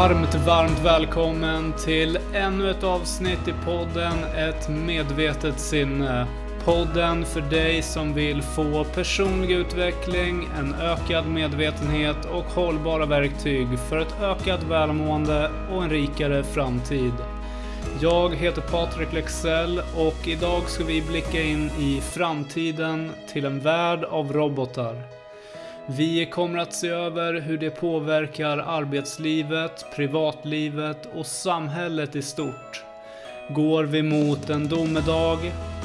Varmt, varmt välkommen till ännu ett avsnitt i podden Ett medvetet sinne. Podden för dig som vill få personlig utveckling, en ökad medvetenhet och hållbara verktyg för ett ökat välmående och en rikare framtid. Jag heter Patrik Lexell och idag ska vi blicka in i framtiden till en värld av robotar. Vi kommer att se över hur det påverkar arbetslivet, privatlivet och samhället i stort. Går vi mot en domedag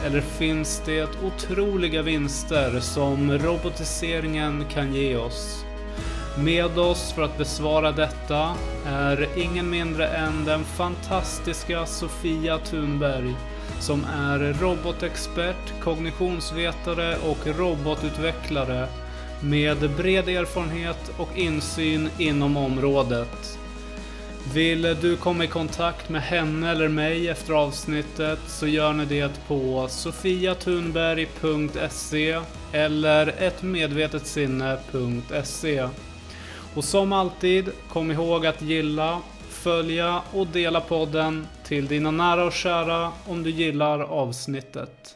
eller finns det otroliga vinster som robotiseringen kan ge oss? Med oss för att besvara detta är ingen mindre än den fantastiska Sofia Thunberg som är robotexpert, kognitionsvetare och robotutvecklare med bred erfarenhet och insyn inom området. Vill du komma i kontakt med henne eller mig efter avsnittet så gör ni det på sofiatunberg.se eller ettmedvetetsinne.se. Och som alltid, kom ihåg att gilla, följa och dela podden till dina nära och kära om du gillar avsnittet.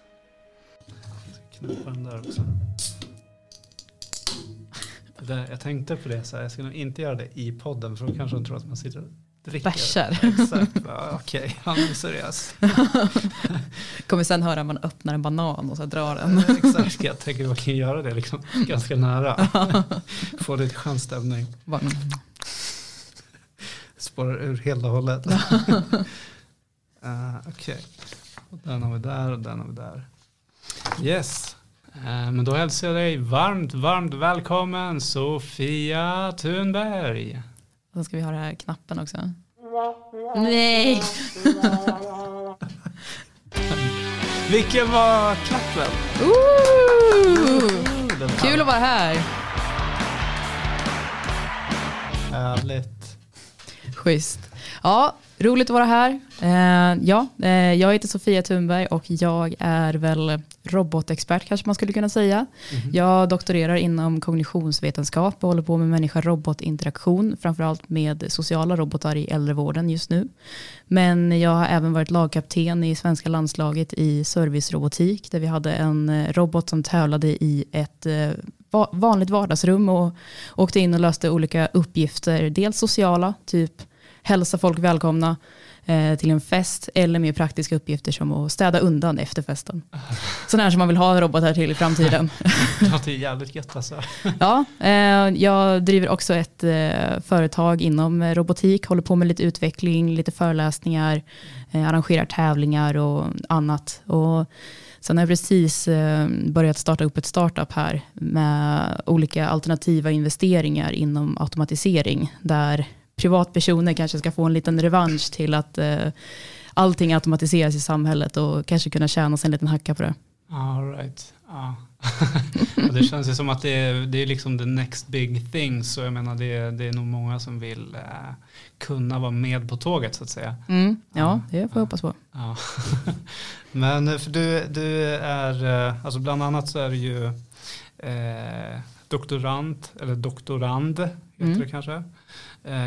Knäppa den där också. Det, jag tänkte på det, så här, jag ska nog inte göra det i podden för då kanske de tror att man sitter och dricker. Bärsar. Exakt, ja, okej, han är seriös. Kommer sen höra man öppnar en banan och så drar den. Exakt, jag tänker att man kan göra det liksom, ganska nära. Få lite skön stämning. Spårar ur helt och hållet. uh, Okej, Och den har vi där och den har vi där. Yes, men då hälsar jag dig varmt, varmt välkommen Sofia Thunberg. Och så ska vi ha den här knappen också. Nej! Vilken var klappen? Ooh! Kul att vara här. Härligt. Schysst. Ja, roligt att vara här. Eh, ja, eh, jag heter Sofia Thunberg och jag är väl robotexpert kanske man skulle kunna säga. Mhm. Jag doktorerar inom kognitionsvetenskap och håller på med människa-robotinteraktion, framförallt med sociala robotar i äldrevården just nu. Men jag har även varit lagkapten i svenska landslaget i servicerobotik, där vi hade en eh, robot som tävlade i ett eh, va- vanligt vardagsrum och åkte in och löste olika uppgifter, dels sociala, typ hälsa folk välkomna eh, till en fest eller mer praktiska uppgifter som att städa undan efter festen. Sådana här som man vill ha robotar till i framtiden. Det låter jävligt gött alltså. ja, eh, jag driver också ett eh, företag inom robotik, håller på med lite utveckling, lite föreläsningar, eh, arrangerar tävlingar och annat. Och sen har jag precis eh, börjat starta upp ett startup här med olika alternativa investeringar inom automatisering, där privatpersoner kanske ska få en liten revansch till att eh, allting automatiseras i samhället och kanske kunna tjäna sig en liten hacka på det. All right. Och det känns ju som att det är, det är liksom the next big thing. Så jag menar det, är- det är nog många som vill eh, kunna vara med på tåget så att säga. Mm, ja, det får jag hoppas på. Ja. Men eh, för du, du är, eh, alltså bland annat så är du ju eh, doktorand, eller doktorand heter Mm. det kanske,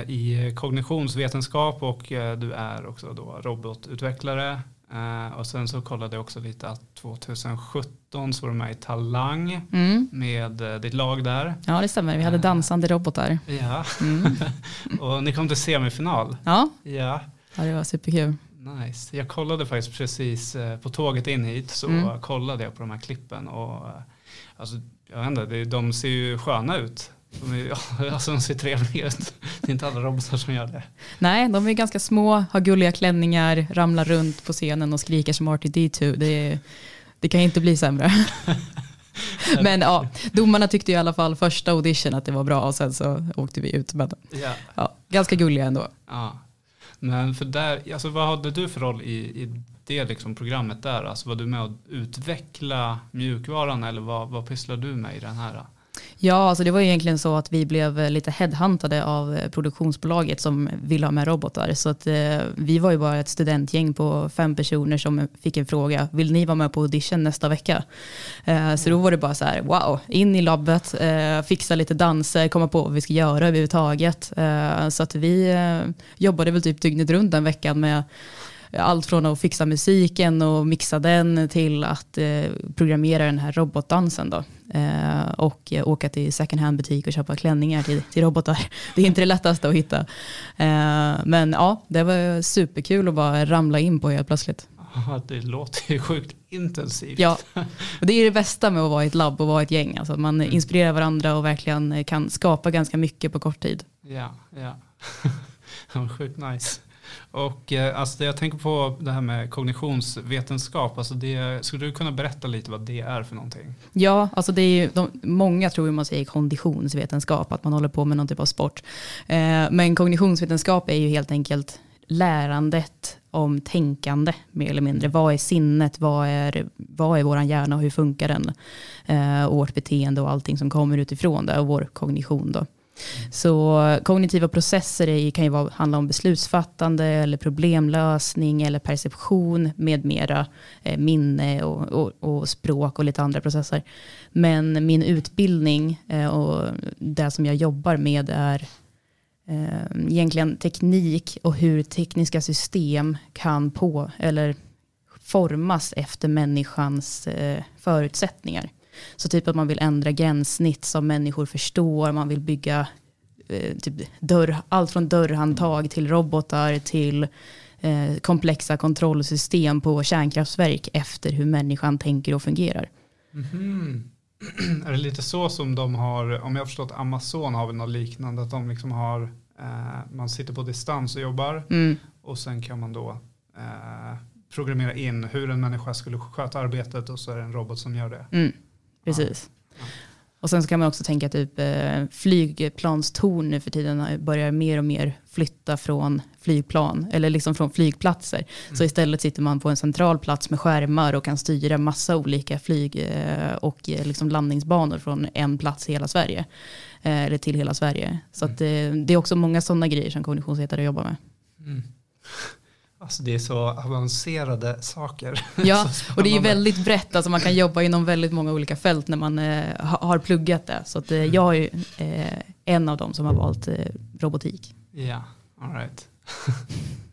i kognitionsvetenskap och eh, du är också då robotutvecklare. Eh, och sen så kollade jag också lite att 2017 så var du med i Talang Mm. med eh, ditt lag där. Ja, det stämmer. Vi hade dansande robotar. Ja, Mm. och ni kom till semifinal. Ja, Ja, ja, det var superkul. Nice. Jag kollade faktiskt precis eh, på tåget in hit så Mm. kollade jag på de här klippen och eh, alltså, jag vet inte, de ser ju sköna ut. De, är, alltså, de ser trevliga ut. Det är inte alla robotar som gör det. Nej, de är ganska små, har gulliga klänningar, ramlar runt på scenen och skriker som R2D2. Det, det kan inte bli sämre. Men ja, domarna tyckte i alla fall första audition att det var bra och sen så åkte vi ut. Men Ja. ja, ganska gulliga ändå. ja. Men för där, alltså, vad hade du för roll i, i det liksom, programmet där? Alltså, var du med att utveckla mjukvaran eller vad, vad pysslar du med i den här? Ja, alltså det var ju egentligen så att vi blev lite headhuntade av produktionsbolaget som ville ha med robotar. Så att, eh, vi var ju bara ett studentgäng på fem personer som fick en fråga, vill ni vara med på audition nästa vecka? Eh, så då var det bara så här, wow, in i labbet, eh, fixa lite danser, komma på vad vi ska göra överhuvudtaget. Eh, så att vi eh, jobbade väl typ dygnet runt den veckan med allt från att fixa musiken och mixa den till att eh, programmera den här robotdansen då. Eh, och åka till second hand butik och köpa klänningar till, till robotar. Det är inte det lättaste att hitta. Eh, men ja, det var superkul att bara ramla in på helt plötsligt. det låter ju sjukt intensivt. Ja, och det är det bästa med att vara i ett labb och vara ett gäng. Alltså man mm. inspirerar varandra och verkligen kan skapa ganska mycket på kort tid. Ja, ja. sjukt nice. Och eh, alltså, jag tänker på det här med kognitionsvetenskap. Alltså det, skulle du kunna berätta lite vad det är för någonting? Ja, alltså det är ju, de, många tror ju man säger konditionsvetenskap, att man håller på med någon typ av sport. Eh, men kognitionsvetenskap är ju helt enkelt lärandet om tänkande mer eller mindre. Vad är sinnet? Vad är, vad är vår hjärna och hur funkar den? Eh, och vårt beteende och allting som kommer utifrån det och vår kognition då. Så kognitiva processer är, kan ju vara, handla om beslutsfattande eller problemlösning eller perception med mera eh, minne och, och, och, språk och lite andra processer. Men min utbildning eh, och det som jag jobbar med är eh, egentligen teknik och hur tekniska system kan på eller formas efter människans eh, förutsättningar. Så typ att man vill ändra gränssnitt som människor förstår, man vill bygga eh, typ dörr, allt från dörrhandtag till robotar till eh, komplexa kontrollsystem på kärnkraftverk efter hur människan tänker och fungerar. Mm -hmm. Är det lite så som de har, om jag har förstått Amazon har vi något liknande, att de liksom har, eh, man sitter på distans och jobbar mm. och sen kan man då eh, programmera in hur en människa skulle sköta arbetet och så är det en robot som gör det. Mm. Precis. Ja. Och sen så kan man också tänka typ eh, flygplanstorn nu för tiden börjar mer och mer flytta från flygplan eller liksom från flygplatser. Mm. Så istället sitter man på en central plats med skärmar och kan styra massa olika flyg eh, och eh, liksom landningsbanor från en plats i hela Sverige. Eller till hela Sverige. Så mm. att, det är också många sådana grejer som kognitionsvetare jobbar med. Mm. Alltså det är så avancerade saker. Ja, och det är ju väldigt brett. Alltså man kan jobba inom väldigt många olika fält när man eh, har pluggat det. Så att, eh, jag är eh, en av dem som har valt eh, robotik. Ja, all right.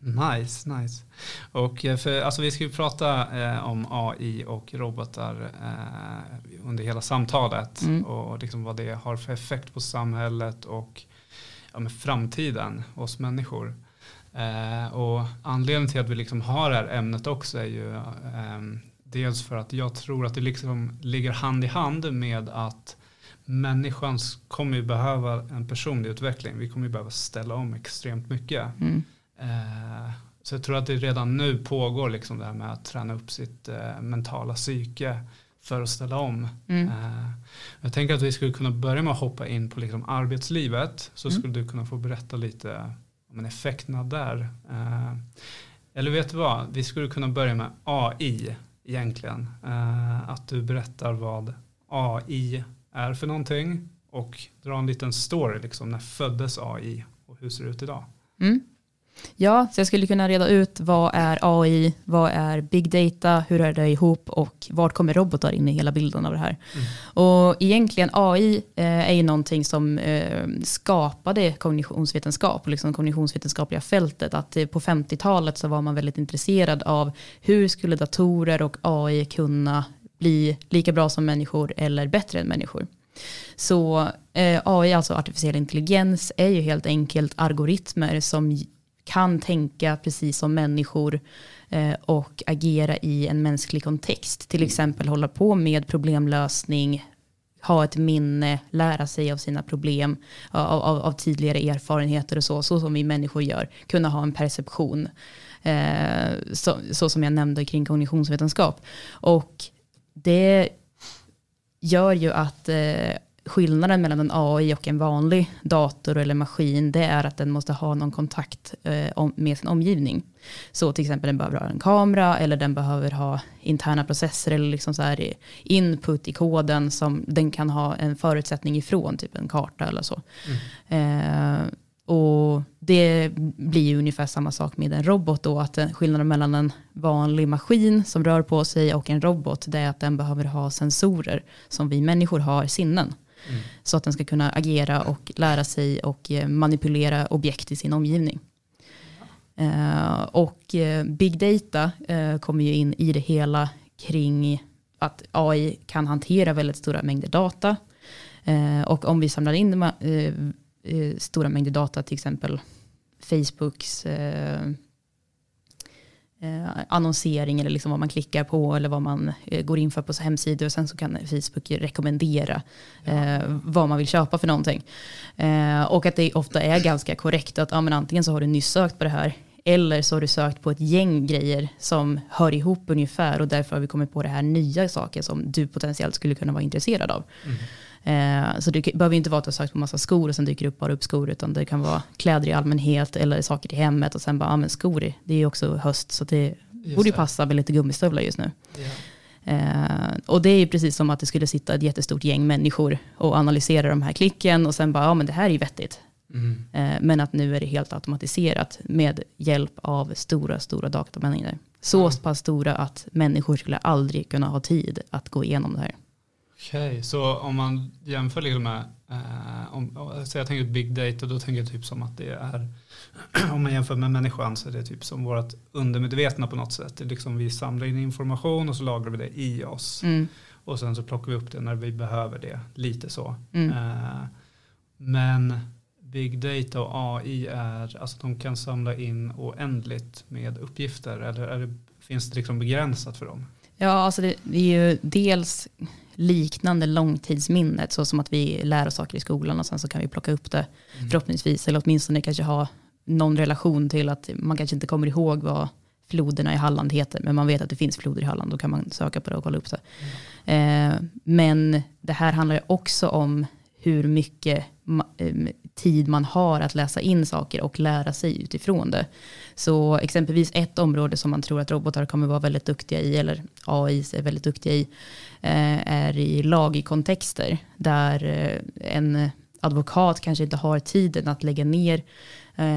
nice, nice. Och eh, för, alltså vi ska ju prata eh, om AI och robotar under hela samtalet. Mm. Och liksom vad det har för effekt på samhället och ja, framtiden hos människor. Eh, och anledningen till att vi liksom har det här ämnet också är ju eh, dels för att jag tror att det liksom ligger hand i hand med att människan kommer ju behöva en personlig utveckling. Vi kommer ju behöva ställa om extremt mycket. Mm. Eh, så jag tror att det redan nu pågår liksom det här med att träna upp sitt eh, mentala psyke för att ställa om. Mm. Eh, jag tänker att vi skulle kunna börja med att hoppa in på liksom arbetslivet. Så mm. skulle du kunna få berätta lite men effekterna där. Eh, eller vet du vad, vi skulle kunna börja med AI egentligen. Eh, att du berättar vad AI är för någonting och dra en liten story, liksom, när föddes AI och hur ser det ut idag? Mm. Ja, så jag skulle kunna reda ut vad är AI, vad är big data, hur är det ihop och vart kommer robotar in i hela bilden av det här. Mm. Och egentligen AI eh, är ju någonting som eh, skapade kognitionsvetenskap, liksom kognitionsvetenskapliga fältet. Att eh, på 50-talet så var man väldigt intresserad av hur skulle datorer och AI kunna bli lika bra som människor eller bättre än människor. Så eh, AI, alltså artificiell intelligens, är ju helt enkelt algoritmer som kan tänka precis som människor eh, och agera i en mänsklig kontext. Till exempel hålla på med problemlösning, ha ett minne, lära sig av sina problem, av, av, av tidigare erfarenheter och så, så som vi människor gör. Kunna ha en perception, eh, så, så, som jag nämnde kring kognitionsvetenskap. Och det gör ju att eh, skillnaden mellan en AI och en vanlig dator eller maskin det är att den måste ha någon kontakt eh, med sin omgivning. Så till exempel den behöver ha en kamera eller den behöver ha interna processer eller liksom så här input i koden som den kan ha en förutsättning ifrån, typ en karta eller så. Mm. Eh, och det blir ju ungefär samma sak med en robot då, att skillnaden mellan en vanlig maskin som rör på sig och en robot, det är att den behöver ha sensorer som vi människor har sinnen. Mm. Så att den ska kunna agera och lära sig och eh, manipulera objekt i sin omgivning. Uh, och uh, big data uh, kommer ju in i det hela kring att AI kan hantera väldigt stora mängder data. och om vi samlar in stora mängder data, till exempel Facebooks eh, annonsering eller liksom vad man klickar på eller vad man eh, går in för på hemsidor och sen så kan Facebook rekommendera eh, vad man vill köpa för någonting. Eh, och att det ofta är ganska korrekt att ja, men antingen så har du nyss sökt på det här eller så har du sökt på ett gäng grejer som hör ihop ungefär och därför har vi kommit på det här nya saker som du potentiellt skulle kunna vara intresserad av. Mm. Eh, så det behöver inte vara att du har sökt på massa skor och sen dyker det upp bara upp skor, utan det kan vara kläder i allmänhet eller saker till hemmet och sen bara, ja men skor, det är ju också höst så det just borde ju passa med lite gummistövlar just nu. Ja. Eh, och det är ju precis som att det skulle sitta ett jättestort gäng människor och analysera de här klicken och sen bara, ja men det här är ju vettigt. Mm. Eh, men att nu är det helt automatiserat med hjälp av stora, stora datamängder. Så mm. pass stora att människor skulle aldrig kunna ha tid att gå igenom det här. Okej, okay, så om man jämför liksom med, eh, om, så jag tänker big data, då tänker jag typ som att det är, om man jämför med människan så är det typ som vårt undermedvetna på något sätt. Det är liksom vi samlar in information och så lagrar vi det i oss. Mm. Och sen så plockar vi upp det när vi behöver det, lite så. Mm. Eh, men big data och AI är, alltså de kan samla in oändligt med uppgifter eller är det, finns det liksom begränsat för dem? Ja, alltså det, det är ju dels liknande långtidsminnet, så som att vi lär oss saker i skolan och sen så kan vi plocka upp det mm. förhoppningsvis, eller åtminstone kanske ha någon relation till att man kanske inte kommer ihåg vad floderna i Halland heter, men man vet att det finns floder i Halland, då kan man söka på det och kolla upp det. Mm. Eh, men det här handlar också om hur mycket eh, tid man har att läsa in saker och lära sig utifrån det. Så exempelvis ett område som man tror att robotar kommer vara väldigt duktiga i, eller AI är väldigt duktiga i, eh, är i lagkontexter, där eh, en advokat kanske inte har tiden att lägga ner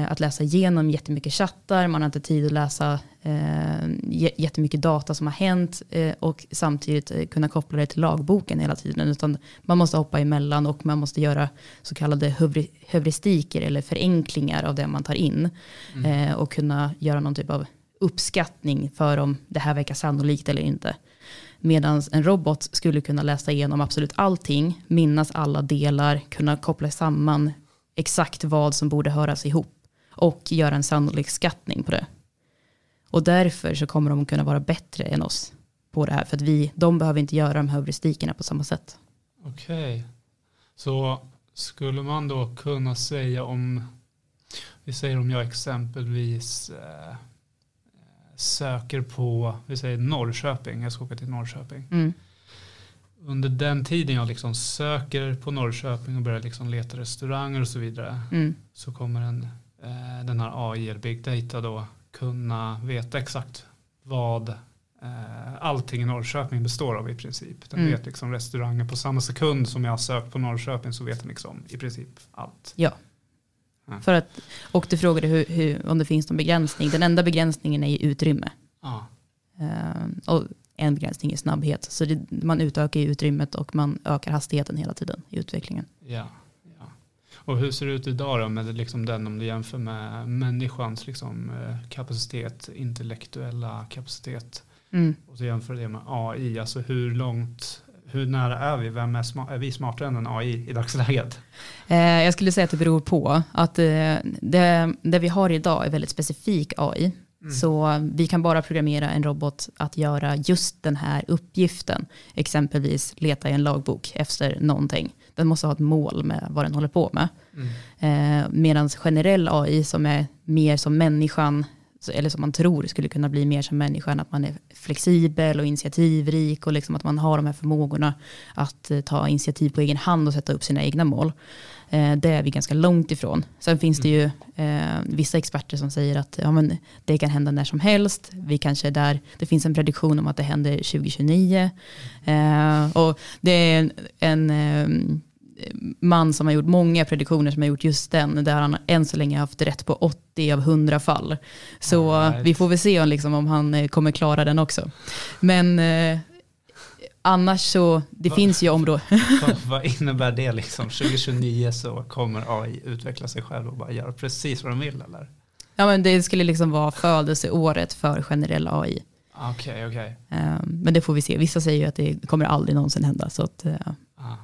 att läsa igenom jättemycket chattar, man har inte tid att läsa eh, jättemycket data som har hänt eh, och samtidigt eh, kunna koppla det till lagboken hela tiden. Utan man måste hoppa emellan och man måste göra så kallade heuristiker eller förenklingar av det man tar in. Mm. Eh, och kunna göra någon typ av uppskattning för om det här verkar sannolikt eller inte. Medan en robot skulle kunna läsa igenom absolut allting, minnas alla delar, kunna koppla samman exakt vad som borde höras ihop och göra en sannolik skattning på det. Och därför så kommer de kunna vara bättre än oss på det här. För att vi, de behöver inte göra de heuristikerna på samma sätt. Okej, okay. så skulle man då kunna säga om, vi säger om jag exempelvis eh, söker på, vi säger Norrköping, jag ska åka till Norrköping. Mm under den tiden jag liksom söker på Norrköping och börjar liksom leta restauranger och så vidare mm. så kommer en, den här AI eller big data då kunna veta exakt vad eh, allting i Norrköping består av i princip. Den mm. vet liksom restauranger på samma sekund som jag har sökt på Norrköping så vet den liksom i princip allt. Ja. ja. För att, och du frågade hur, hur, om det finns någon begränsning. Den enda begränsningen är i utrymme. Ja. Uh, och en begränsning i snabbhet. Så det, man utökar ju utrymmet och man ökar hastigheten hela tiden i utvecklingen. Ja. Och hur ser det ut idag då med liksom den om du jämför med människans liksom, eh, kapacitet, intellektuella kapacitet mm. och så jämför det med AI. Alltså hur långt hur nära är vi? Vem är, smart, är vi smartare än en AI i dagsläget? Eh, jag skulle säga att det beror på att eh, det, det vi har idag är väldigt specifik AI. Mm. Så vi kan bara programmera en robot att göra just den här uppgiften. Exempelvis leta i en lagbok efter någonting. Den måste ha ett mål med vad den håller på med. Mm. Eh, Medan generell AI som är mer som människan eller som man tror skulle kunna bli mer som människan, att man är flexibel och initiativrik och liksom att man har de här förmågorna att eh, ta initiativ på egen hand och sätta upp sina egna mål. Eh, det är vi ganska långt ifrån. Sen finns det ju eh, vissa experter som säger att ja, men det kan hända när som helst. Vi kanske är där, det finns en prediktion om att det händer 2029. Eh, och det är en, en eh, man som har gjort många prediktioner som har gjort just den, där han än så länge haft rätt på 80 av 100 fall. Så right. vi får väl se om, liksom, om han eh, kommer klara den också. Men eh, annars så, det Va, finns ju områden. vad, vad innebär det liksom? 2029 så kommer AI utveckla sig själv och bara göra precis vad de vill eller? Ja men det skulle liksom vara födelseåret för generell AI. Okej, okay, okej. Okay. Um, men det får vi se. Vissa säger ju att det kommer aldrig någonsin hända. Så att, uh, ah.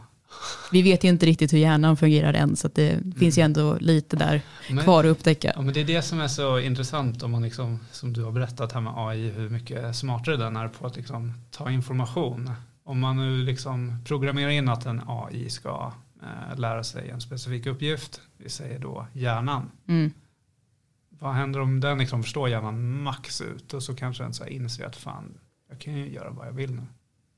Vi vet ju inte riktigt hur hjärnan fungerar än, så det mm. finns ju ändå lite där men, kvar att upptäcka. Ja, men det är det som är så intressant, om man liksom, som du har berättat här med AI, hur mycket smartare den är på att liksom ta information. Om man nu liksom programmerar in att en AI ska eh, lära sig en specifik uppgift, vi säger då hjärnan. Mm. Vad händer om den liksom förstår hjärnan max ut och så kanske den så inser att fan, jag kan ju göra vad jag vill nu.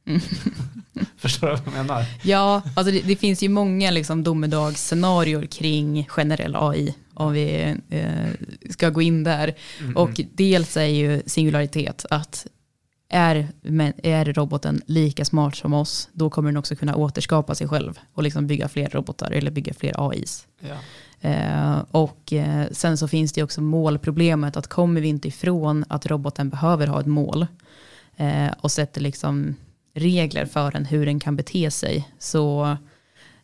Mm. Förstår du vad jag menar? Ja, alltså det, det finns ju många liksom domedagsscenarier kring generell AI om vi eh, ska gå in där. Mm Och dels är ju singularitet att är, är roboten lika smart som oss, då kommer den också kunna återskapa sig själv och liksom bygga fler robotar eller bygga fler AIs. Ja. Eh, och eh, sen så finns det också målproblemet att kommer vi inte ifrån att roboten behöver ha ett mål eh, och sätter liksom regler för den hur den kan bete sig. Så,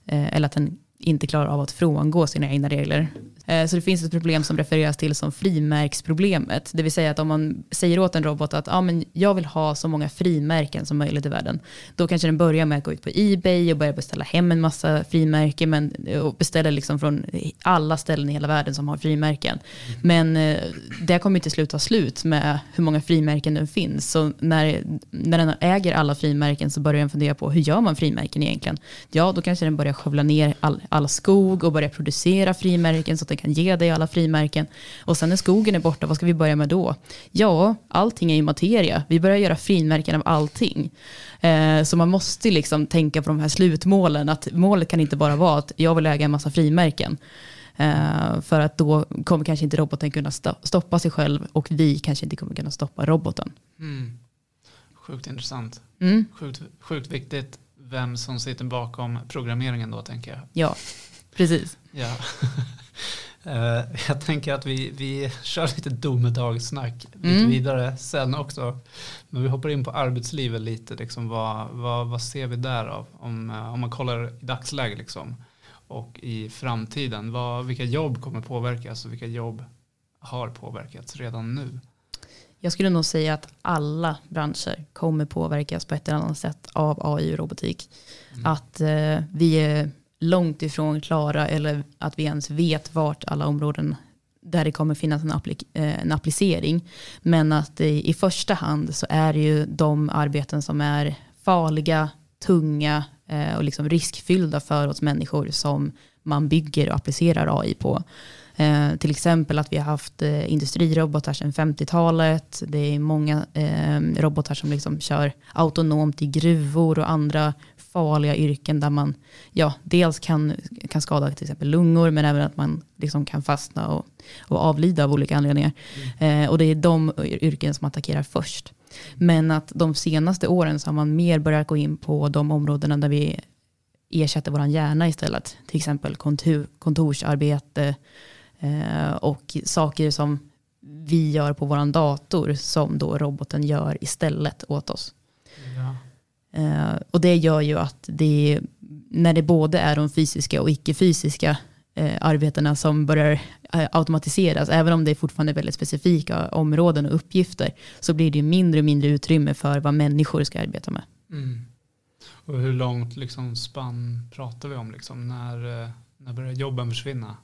eh, eller att den inte klarar av att frångå sina egna regler. Eh, så det finns ett problem som refereras till som frimärksproblemet. Det vill säga att om man säger åt en robot att ah, men jag vill ha så många frimärken som möjligt i världen. Då kanske den börjar med att gå ut på Ebay och börja beställa hem en massa frimärken. Men, och beställer liksom från alla ställen i hela världen som har frimärken. Men eh, det kommer inte sluta slut med hur många frimärken det finns. Så när, när den äger alla frimärken så börjar den fundera på hur gör man frimärken egentligen? Ja, då kanske den börjar skövla ner all, all skog och börja producera frimärken så att den kan ge dig alla frimärken. Och sen när skogen är borta, vad ska vi börja med då? Ja, allting är ju materia. Vi börjar göra frimärken av allting. Eh, så man måste liksom tänka på de här slutmålen. Att målet kan inte bara vara att jag vill äga en massa frimärken. Eh, för att då kommer kanske inte roboten kunna stoppa sig själv och vi kanske inte kommer kunna stoppa roboten. Mm. Sjukt intressant. Mm. Sjukt, sjukt viktigt vem som sitter bakom programmeringen då tänker jag. Ja, precis. ja. Eh, jag tänker att vi, vi kör lite domedagssnack lite mm. vidare sen också. Men vi hoppar in på arbetslivet lite. Liksom, vad, vad, vad ser vi där av? Om, eh, om man kollar i dagsläget liksom, och i framtiden. Vad, vilka jobb kommer påverkas och vilka jobb har påverkats redan nu? Jag skulle nog säga att alla branscher kommer påverkas på ett eller annat sätt av AI och robotik. Mm. Att eh, vi är långt ifrån klara eller att vi ens vet vart alla områden där det kommer finnas en, applik eh, en applicering. Men att i, i första hand så är det ju de arbeten som är farliga, tunga eh, och liksom riskfyllda för oss människor som man bygger och applicerar AI på. Eh, till exempel att vi har haft eh, industrirobotar sedan 50-talet. Det är många eh, robotar som liksom kör autonomt i gruvor och andra farliga yrken där man ja, dels kan, kan skada till exempel lungor men även att man liksom kan fastna och, och avlida av olika anledningar. Mm. Eh, och det är de yrken som attackerar först. Men att de senaste åren så har man mer börjat gå in på de områdena där vi ersätter vår hjärna istället. Till exempel kontor, kontorsarbete och saker som vi gör på vår dator som då roboten gör istället åt oss. Ja. Eh, och det gör ju att det, när det både är de fysiska och icke-fysiska eh, arbetena som börjar eh, automatiseras, även om det är fortfarande väldigt specifika områden och uppgifter, så blir det mindre och mindre utrymme för vad människor ska arbeta med. Mm. Och hur långt liksom spann pratar vi om? Liksom? När, eh, när börjar jobben försvinna?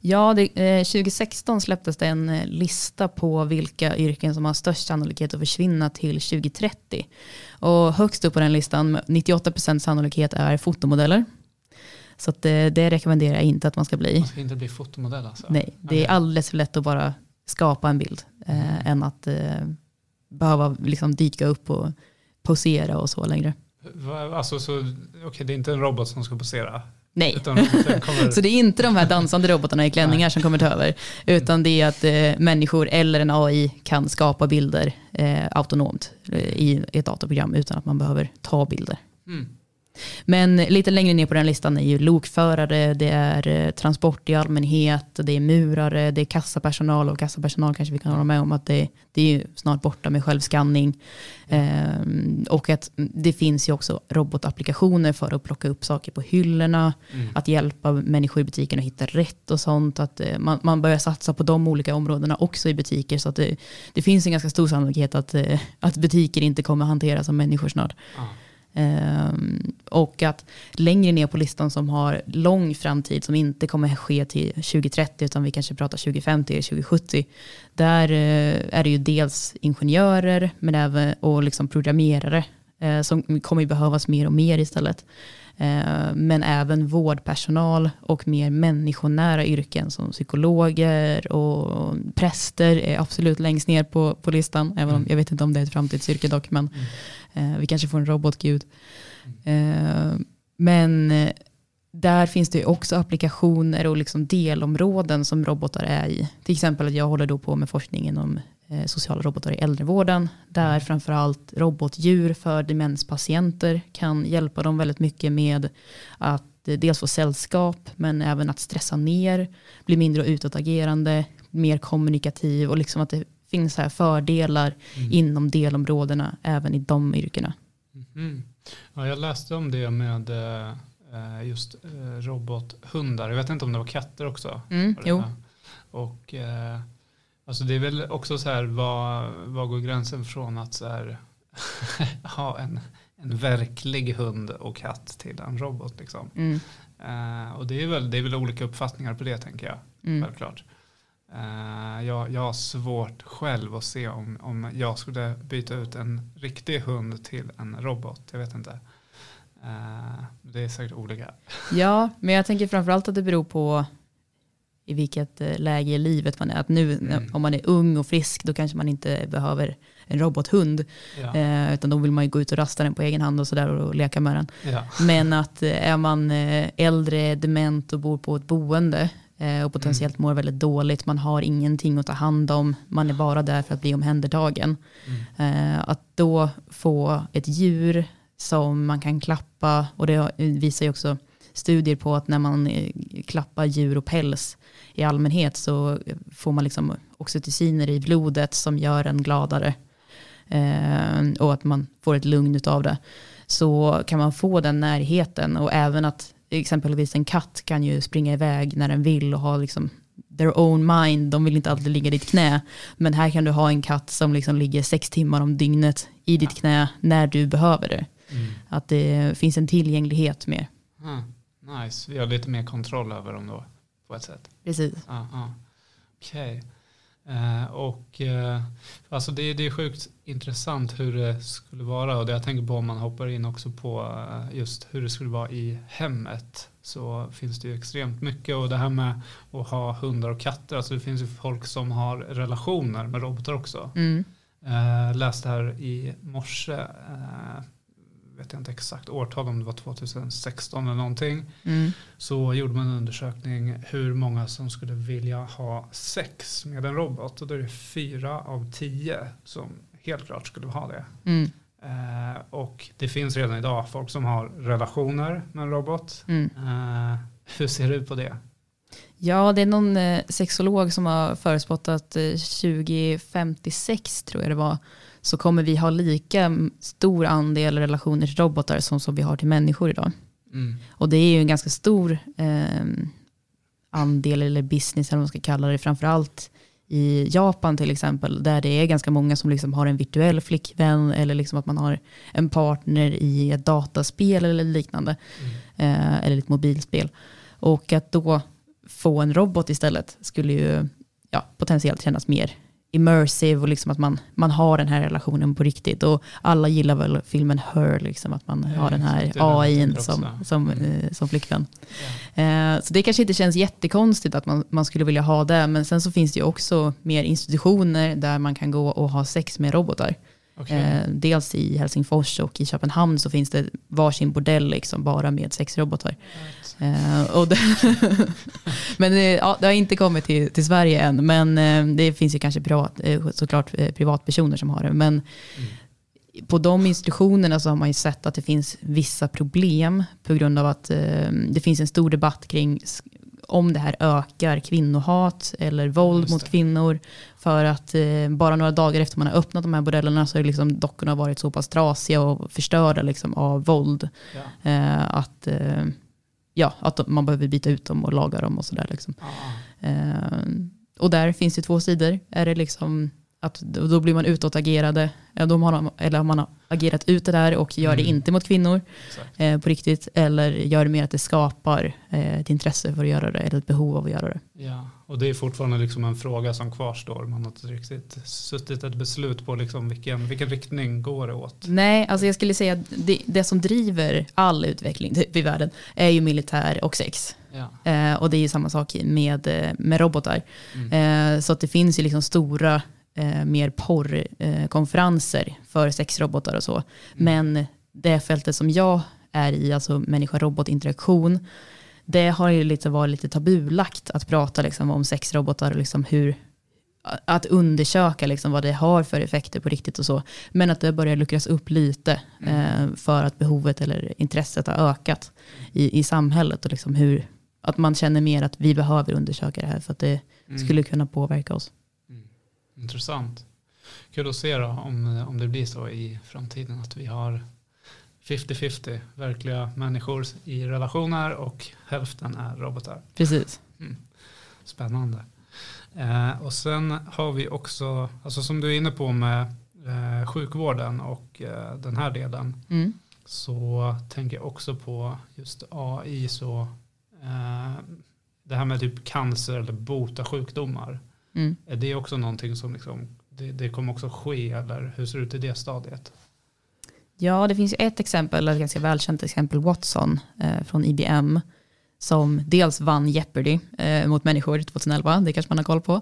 Ja, det, eh, 2016 släpptes det en eh, lista på vilka yrken som har störst sannolikhet att försvinna till 2030. Och högst upp på den listan, 98% sannolikhet, är fotomodeller. Så det, eh, det rekommenderar jag inte att man ska bli. Man ska inte bli fotomodell alltså? Nej, det är alldeles för lätt att bara skapa en bild eh, än att eh, behöva liksom dyka upp och posera och så längre. Alltså, så, okej, det är inte en robot som ska posera? Nej, kommer... så det är inte de här dansande robotarna i klänningar som kommer ta över, utan det är att eh, människor eller en AI kan skapa bilder eh, autonomt eh, i ett datorprogram utan att man behöver ta bilder. Mm. Men lite längre ner på den listan är ju lokförare, det är eh, transport i allmänhet, det är murare, det är kassapersonal och kassapersonal kanske vi kan hålla med om att det, det är snart borta med självskanning. Ehm, och att det finns ju också robotapplikationer för att plocka upp saker på hyllorna, Mm. att hjälpa människor i butiken att hitta rätt och sånt. Att eh, man, man börjar satsa på de olika områdena också i butiker så att det, det finns en ganska stor sannolikhet att, eh, att butiker inte kommer hanteras av människor snart. Ja. Ehm, och att längre ner på listan som har lång framtid som inte kommer ske till 2030 utan vi kanske pratar 2050 eller 2070. Där eh, är det ju dels ingenjörer men även och liksom programmerare eh, som kommer behövas mer och mer istället. Eh, men även vårdpersonal och mer människonära yrken som psykologer och präster är absolut längst ner på, på listan. Även om jag vet inte om det är ett framtidsyrke dock. Men eh, vi kanske får en robotgud. Eh, men eh, där finns det också applikationer och liksom delområden som robotar är i. Till exempel att jag håller då på med forskning inom eh, sociala robotar i äldrevården. Där framförallt robotdjur för demenspatienter kan hjälpa dem väldigt mycket med att eh, dels få sällskap men även att stressa ner, bli mindre utåtagerande, mer kommunikativ och liksom att det finns här fördelar inom delområdena även i de yrkena. Mm. Ja, jag läste om det med eh, just eh, robothundar. Jag vet inte om det var katter också. Mm, jo. Och eh, alltså det är väl också så här, vad, vad går gränsen från att så här, ha en, en verklig hund och katt till en robot liksom. Mm, och det är, väl, det är väl olika uppfattningar på det tänker jag, mm, självklart. Eh, jag, jag har svårt själv att se om, om jag skulle byta ut en riktig hund till en robot. Jag vet inte. Eh, det är säkert olika. Ja, men jag tänker framförallt att det beror på i vilket eh, läge i livet man är. Att nu Mm. om man är ung och frisk då kanske man inte behöver en robothund. Ja. Eh, utan då vill man ju gå ut och rasta den på egen hand och sådär och leka med den. Ja. Men att är man äldre, dement och bor på ett boende och potentiellt mår väldigt dåligt, man har ingenting att ta hand om, man är bara där för att bli omhändertagen. Mm. Eh, att då få ett djur som man kan klappa, och det visar ju också studier på att när man eh, klappar djur och päls i allmänhet så får man liksom oxytociner i blodet som gör en gladare. Eh, och att man får ett lugn av det. Så kan man få den närheten och även att exempelvis en katt kan ju springa iväg när den vill och ha liksom their own mind, de vill inte alltid ligga i ditt knä. Men här kan du ha en katt som liksom ligger sex timmar om dygnet i ditt knä när du behöver det. Mm. Att det finns en tillgänglighet mer. Ah, nice, vi har lite mer kontroll över dem då på ett sätt. Precis. Ah, ah. Okej. Eh, och eh, alltså det, det är sjukt intressant hur det skulle vara och det jag tänker på om man hoppar in också på eh, just hur det skulle vara i hemmet så finns det ju extremt mycket och det här med att ha hundar och katter, alltså det finns ju folk som har relationer med robotar också. Mm. Eh, läste här i morse, eh, vet jag inte exakt årtal om det var 2016 eller någonting, Mm. så gjorde man en undersökning hur många som skulle vilja ha sex med en robot och då är det fyra av tio som helt klart skulle ha det. Mm. Eh, och det finns redan idag folk som har relationer med en robot. Mm. Eh, hur ser du på det? Ja, det är någon eh, sexolog som har förespått att eh, 2056 tror jag det var, så kommer vi ha lika stor andel relationer till robotar som, som vi har till människor idag. Mm. Och det är ju en ganska stor eh, andel eller business eller vad man ska kalla det, framförallt i Japan till exempel, där det är ganska många som liksom har en virtuell flickvän eller liksom att man har en partner i ett dataspel eller liknande, eh, eller ett mobilspel. Och att då få en robot istället skulle ju ja, potentiellt kännas mer immersive och liksom att man, man har den här relationen på riktigt. Och alla gillar väl filmen Her, liksom, att man Ja, har den här AI som, som, Mm. eh, som flickvän. Ja. Eh, så det kanske inte känns jättekonstigt att man, man skulle vilja ha det, men sen så finns det ju också mer institutioner där man kan gå och ha sex med robotar. Okej. Eh, dels i Helsingfors och i Köpenhamn så finns det varsin bordell liksom bara med sexrobotar. Eh, och det men eh, ja, det har inte kommit till, till Sverige än, men det finns ju kanske privat, såklart privatpersoner som har det. Men Mm. på de institutionerna så har man ju sett att det finns vissa problem på grund av att eh, det finns en stor debatt kring om det här ökar kvinnohat eller våld mot kvinnor. För att eh, bara några dagar efter man har öppnat de här bordellerna så har liksom dockorna varit så pass trasiga och förstörda liksom av våld. Ja. Eh, att, eh, ja, att man behöver byta ut dem och laga dem och sådär. Liksom. Eh, och där finns det två sidor. Är det liksom att då blir man utåtagerade, då har man, eller har man agerat ut det där och gör det Mm. inte mot kvinnor eh, på riktigt, eller gör det mer att det skapar eh, ett intresse för att göra det, eller ett behov av att göra det. Ja, och det är fortfarande liksom en fråga som kvarstår. Man har inte riktigt suttit ett beslut på liksom vilken, vilken riktning går det åt. Nej, alltså jag skulle säga att det, det som driver all utveckling i världen är ju militär och sex. Ja. Eh, och det är ju samma sak med, eh, med robotar. Mm. Eh, så att det finns ju liksom stora eh, mer porrkonferenser eh, för sexrobotar och så. Men det fältet som jag är i, alltså människa-robot-interaktion, det har ju lite varit lite tabulagt att prata liksom om sexrobotar och liksom hur att undersöka liksom vad det har för effekter på riktigt och så. Men att det börjar luckras upp lite eh, för att behovet eller intresset har ökat i, i samhället och liksom hur att man känner mer att vi behöver undersöka det här för att det Mm. skulle kunna påverka oss. Mm. Intressant. Kul att se då om, om det blir så i framtiden att vi har 50-50 verkliga människor i relationer och hälften är robotar. Precis. Spännande. Eh, och sen har vi också, alltså som du är inne på med eh, sjukvården och eh, den här delen, Mm. så tänker jag också på just AI, så eh, det här med typ cancer eller bota sjukdomar. Mm. Är det också någonting som liksom, det, det kommer också ske eller hur ser det ut i det stadiet? Ja, det finns ju ett exempel, ett ganska välkänt exempel, Watson eh, från IBM, som dels vann Jeopardy eh, mot människor 2011, det kanske man har koll på,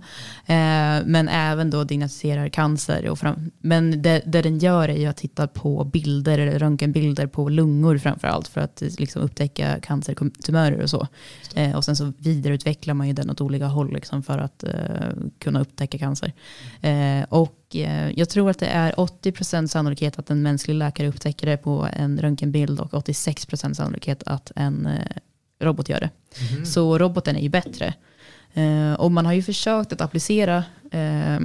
eh, men även då diagnostiserar cancer. Och fram, men det, det den gör är ju att titta på bilder, röntgenbilder på lungor framför allt, för att eh, liksom upptäcka cancertumörer och så. Eh, och sen så vidareutvecklar man ju den åt olika håll liksom, för att eh, kunna upptäcka cancer. Eh, och jag tror att det är 80% sannolikhet att en mänsklig läkare upptäcker det på en röntgenbild och 86% sannolikhet att en robot gör det. Mhm. Så roboten är ju bättre. Eh, och man har ju försökt att applicera eh,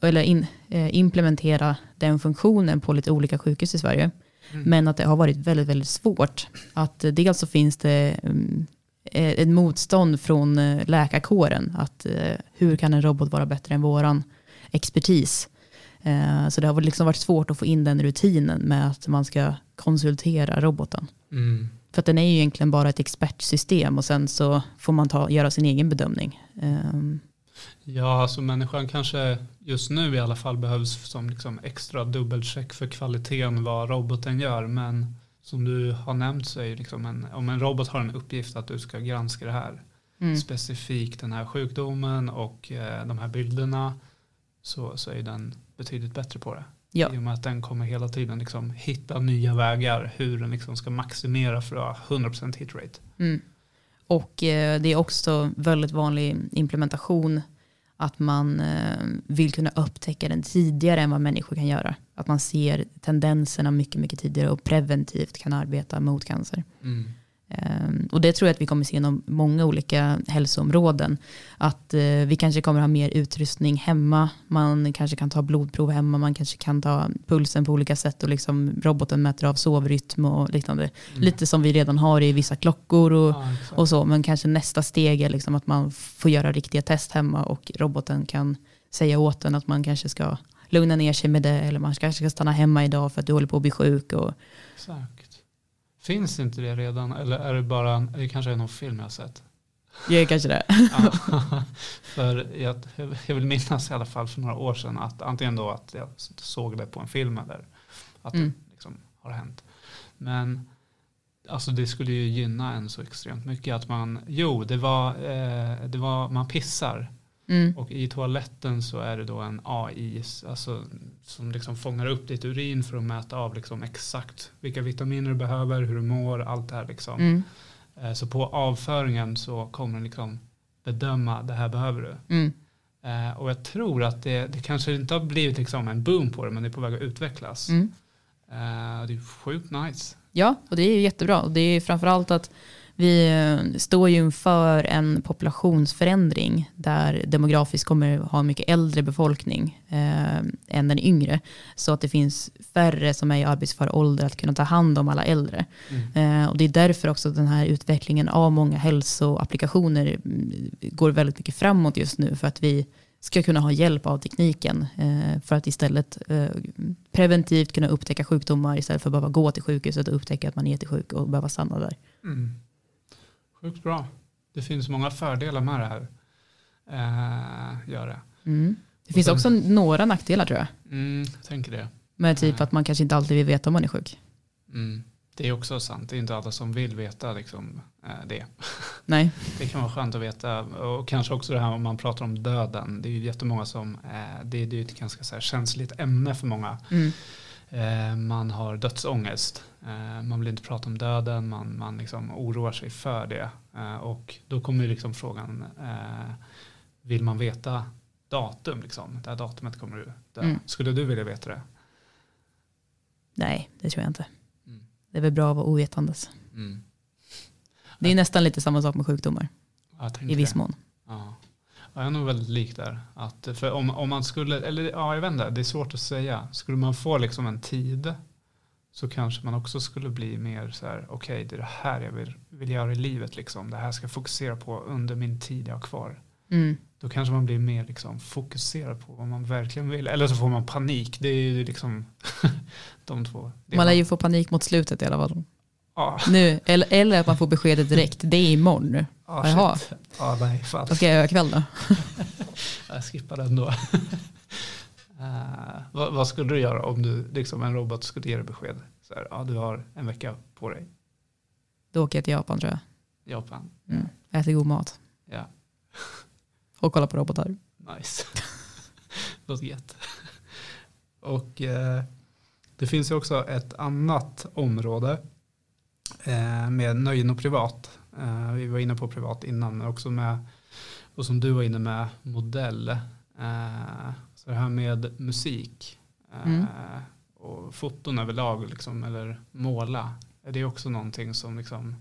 eller in, eh, implementera den funktionen på lite olika sjukhus i Sverige. Mm. Men att det har varit väldigt, väldigt svårt. Att eh, dels så finns det mm, eh, ett motstånd från eh, läkarkåren. Att hur kan en robot vara bättre än våran expertis? Så det har liksom varit svårt att få in den rutinen med att man ska konsultera roboten. Mm. För att den är ju egentligen bara ett expertsystem och sen så får man ta, göra sin egen bedömning. Ehm, Ja, alltså människan kanske just nu i alla fall behövs som liksom extra dubbelcheck för kvaliteten vad roboten gör. Men som du har nämnt så är ju liksom en, om en robot har en uppgift att du ska granska det här mm, specifikt den här sjukdomen och eh, de här bilderna så, så är den betydligt bättre på det. Ja. I och med att den kommer hela tiden liksom hitta nya vägar hur den liksom ska maximera för att ha 100% hit rate. mm. Och eh, det är också väldigt vanlig implementation att man eh, vill kunna upptäcka den tidigare än vad människor kan göra. Att man ser tendenserna mycket, mycket tidigare och preventivt kan arbeta mot cancer. Mm. Ehm, Och det tror jag att vi kommer se inom många olika hälsoområden. Att eh, vi kanske kommer ha mer utrustning hemma. Man kanske kan ta blodprov hemma. Man kanske kan ta pulsen på olika sätt. Och liksom roboten mäter av sovrytm och liknande. Mm. Lite som vi redan har i vissa klockor och, Ja, och så. Men kanske nästa steg är liksom att man får göra riktiga test hemma. Och roboten kan säga åt en att man kanske ska lugna ner sig med det. Eller man kanske ska stanna hemma idag för att du håller på att bli sjuk. Och, Exakt. Finns inte det redan eller är det bara, det kanske är någon film jag har sett? Är kanske det. Ja, för jag, jag vill minnas i alla fall för några år sedan att antingen då att jag såg det på en film eller att Mm. det liksom har hänt. Men alltså det skulle ju gynna en så extremt mycket att man, jo det var, eh, det var man pissar Mm. och i toaletten så är det då en AI alltså, som liksom fångar upp ditt urin för att mäta av liksom exakt vilka vitaminer du behöver, hur du mår, allt det här liksom. Mm. Eh, Så på avföringen så kommer den liksom bedöma det här behöver du. Mm. Eh, och jag tror att det, det kanske inte har blivit liksom en boom på det men det är på väg att utvecklas. Mm. Eh, det är sjukt nice. Ja, och det är jättebra. Och det är framförallt att vi eh, står ju inför en populationsförändring där demografiskt kommer ha en mycket äldre befolkning eh, än den yngre. Så att det finns färre som är i arbetsför ålder att kunna ta hand om alla äldre. Eh, och det är därför också den här utvecklingen av många hälsoapplikationer mm, går väldigt mycket framåt just nu. För att vi ska kunna ha hjälp av tekniken eh, för att istället eh, preventivt kunna upptäcka sjukdomar istället för att behöva gå till sjukhuset och upptäcka att man är jättesjuk och behöva stanna där. Mm. Sjukt bra. Det finns många fördelar med det här. Eh, gör det. Mm. Det finns sen- också några nackdelar tror jag. Mm, jag tänker det. Med typ Ja. att man kanske inte alltid vill veta om man är sjuk. Mm. Det är också sant. Det är inte alla som vill veta liksom, eh, det. Nej. Det kan vara skönt att veta. Och kanske också det här om man pratar om döden. Det är ju jättemånga som, eh, det, är ju ett ganska så känsligt ämne för många. Mm. Eh, man har dödsångest. Eh, man vill inte prata om döden. Man, man liksom oroar sig för det. Eh, och då kommer liksom frågan, eh, vill man veta datum? Liksom? Det här datumet kommer du dö. Mm. Skulle du vilja veta det? Nej, det tror jag inte. Mm. Det är väl bra att vara ovetandes. Mm. Det är nästan lite samma sak med sjukdomar i viss mån. Ja. Ja, jag är nog väldigt lik där. Att, för om, om man skulle, eller ja, jag vet inte, det är svårt att säga. Skulle man få liksom en tid så kanske man också skulle bli mer så här, okej det är det här jag vill, vill göra i livet liksom. Det här ska jag fokusera på under min tid jag har kvar. Mm. Då kanske man blir mer liksom fokuserad på vad man verkligen vill. Eller så får man panik. Det är ju liksom de två. Det Man lär ju få panik mot slutet i alla fall. Ja, Nu, eller, eller att man får beskedet direkt. Det är imorgon nu. Jaha. shit. Ja, nej, fan. Ska jag göra ikväll då? Jag skippar den då. Eh, vad, vad skulle du göra om du, liksom en robot skulle ge dig besked? Så här, ja, du har en vecka på dig. Då åker jag till Japan tror jag. Japan. Mm. Äter god mat. Ja, Och kollar på robotar. nice. Låter gött. Och eh, det finns ju också ett annat område eh, med nöjen och privat. Eh, vi var inne på privat innan, men också med, och som du var inne med, modell. Eh, så det här med musik eh, Mm. och foton överlag, liksom, eller måla, är det också någonting som liksom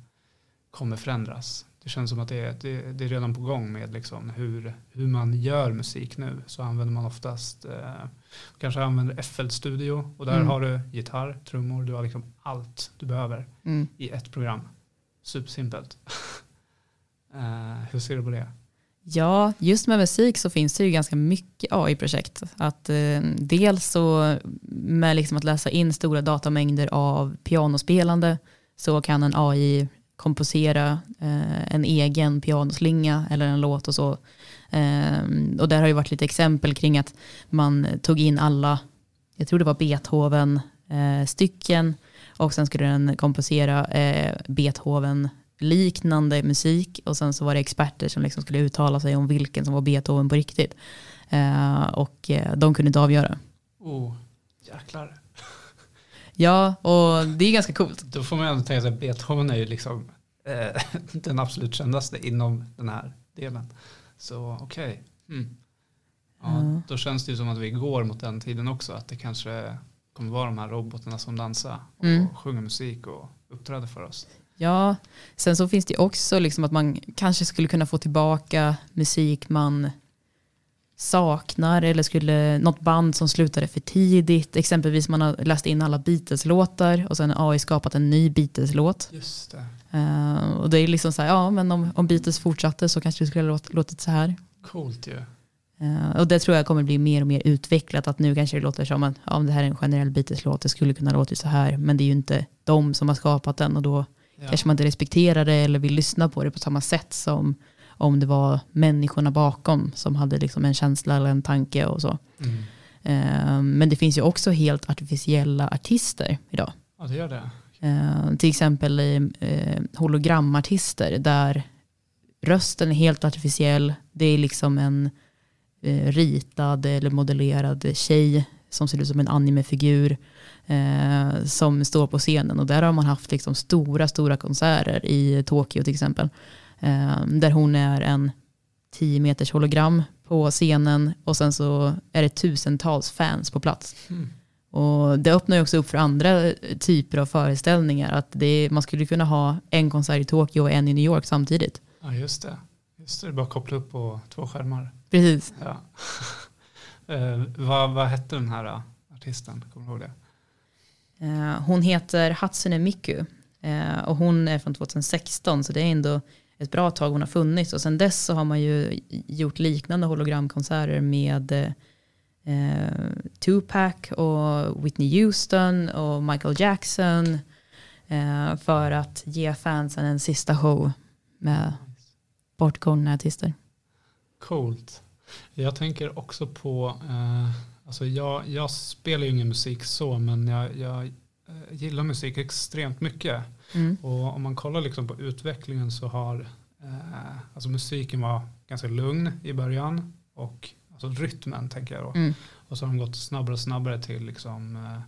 kommer förändras. Det känns som att det är, det, det är redan på gång med liksom hur, hur man gör musik nu. Så använder man oftast, eh, kanske använder FL Studio och där Mm. har du gitarr, trummor, du har liksom allt du behöver Mm. i ett program. Supersimpelt. eh, hur ser du på det? Ja, just med musik så finns det ju ganska mycket AI-projekt. Att, eh, dels så med liksom att läsa in stora datamängder av pianospelande så kan en AI komposera eh, en egen pianoslinga eller en låt och så. Eh, och där har ju varit lite exempel kring att man tog in alla, jag tror det var Beethoven eh, stycken och sen skulle den komposera eh, Beethoven liknande musik och sen så var det experter som liksom skulle uttala sig om vilken som var Beethoven på riktigt. Eh, och eh, de kunde inte avgöra. Oh, jäklar. Ja, och det är ganska coolt. Då får man ändå tänka sig att Beethoven är ju liksom eh, den absolut kändaste inom den här delen. Så okej. Mm. Ja, Ja. Då känns det ju som att vi går mot den tiden också. Att det kanske kommer vara de här robotarna som dansar och Mm. sjunger musik och uppträder för oss. Ja, sen så finns det också liksom att man kanske skulle kunna få tillbaka musik man saknar eller skulle något band som slutade för tidigt. Exempelvis man har läst in alla Beatles-låtar och sen har AI skapat en ny Beatles-låt. Just det. Eh, och det är liksom så här, ja men om, om Beatles fortsatte så kanske det skulle ha låt, låtit så här. Coolt ju. Eh, och det tror jag kommer bli mer och mer utvecklat. Att nu kanske det låter som att ja, det här är en generell Beatles-låt, det skulle kunna låta så här. Men det är ju inte de som har skapat den och då Ja. kanske man inte respekterar det eller vill lyssna på det på samma sätt som om det var människorna bakom som hade liksom en känsla eller en tanke och så. Mm. Eh, men det finns ju också helt artificiella artister idag. Ja, det gör det. Eh, till exempel eh, hologramartister där rösten är helt artificiell. Det är liksom en eh, ritad eller modellerad tjej som ser ut som en animefigur eh, som står på scenen. Och där har man haft liksom stora, stora konserter i Tokyo till exempel. Eh, där hon är en 10 meters hologram på scenen och sen så är det tusentals fans på plats. Mm. Och det öppnar ju också upp för andra typer av föreställningar. Att det, man skulle kunna ha en konsert i Tokyo och en i New York samtidigt. Ja, just det. Just det, det är bara att koppla upp på två skärmar. Precis. Ja. eh, vad, vad hette den här uh, artisten? Kommer du ihåg det? Eh, hon heter Hatsune Miku. Eh, och hon är från 2016 så det är ändå ett bra tag hon har funnits. Och sen dess så har man ju gjort liknande hologramkonserter med eh, Tupac och Whitney Houston och Michael Jackson. Eh, för att ge fansen en sista show med bortgångna artister. Coolt. Jag tänker också på, eh, alltså jag, jag spelar ju ingen musik så, men jag, jag eh, gillar musik extremt mycket. Mm. Och om man kollar liksom på utvecklingen så har eh, alltså musiken var ganska lugn i början och alltså rytmen tänker jag då. Mm. Och så har de gått snabbare och snabbare till liksom eh,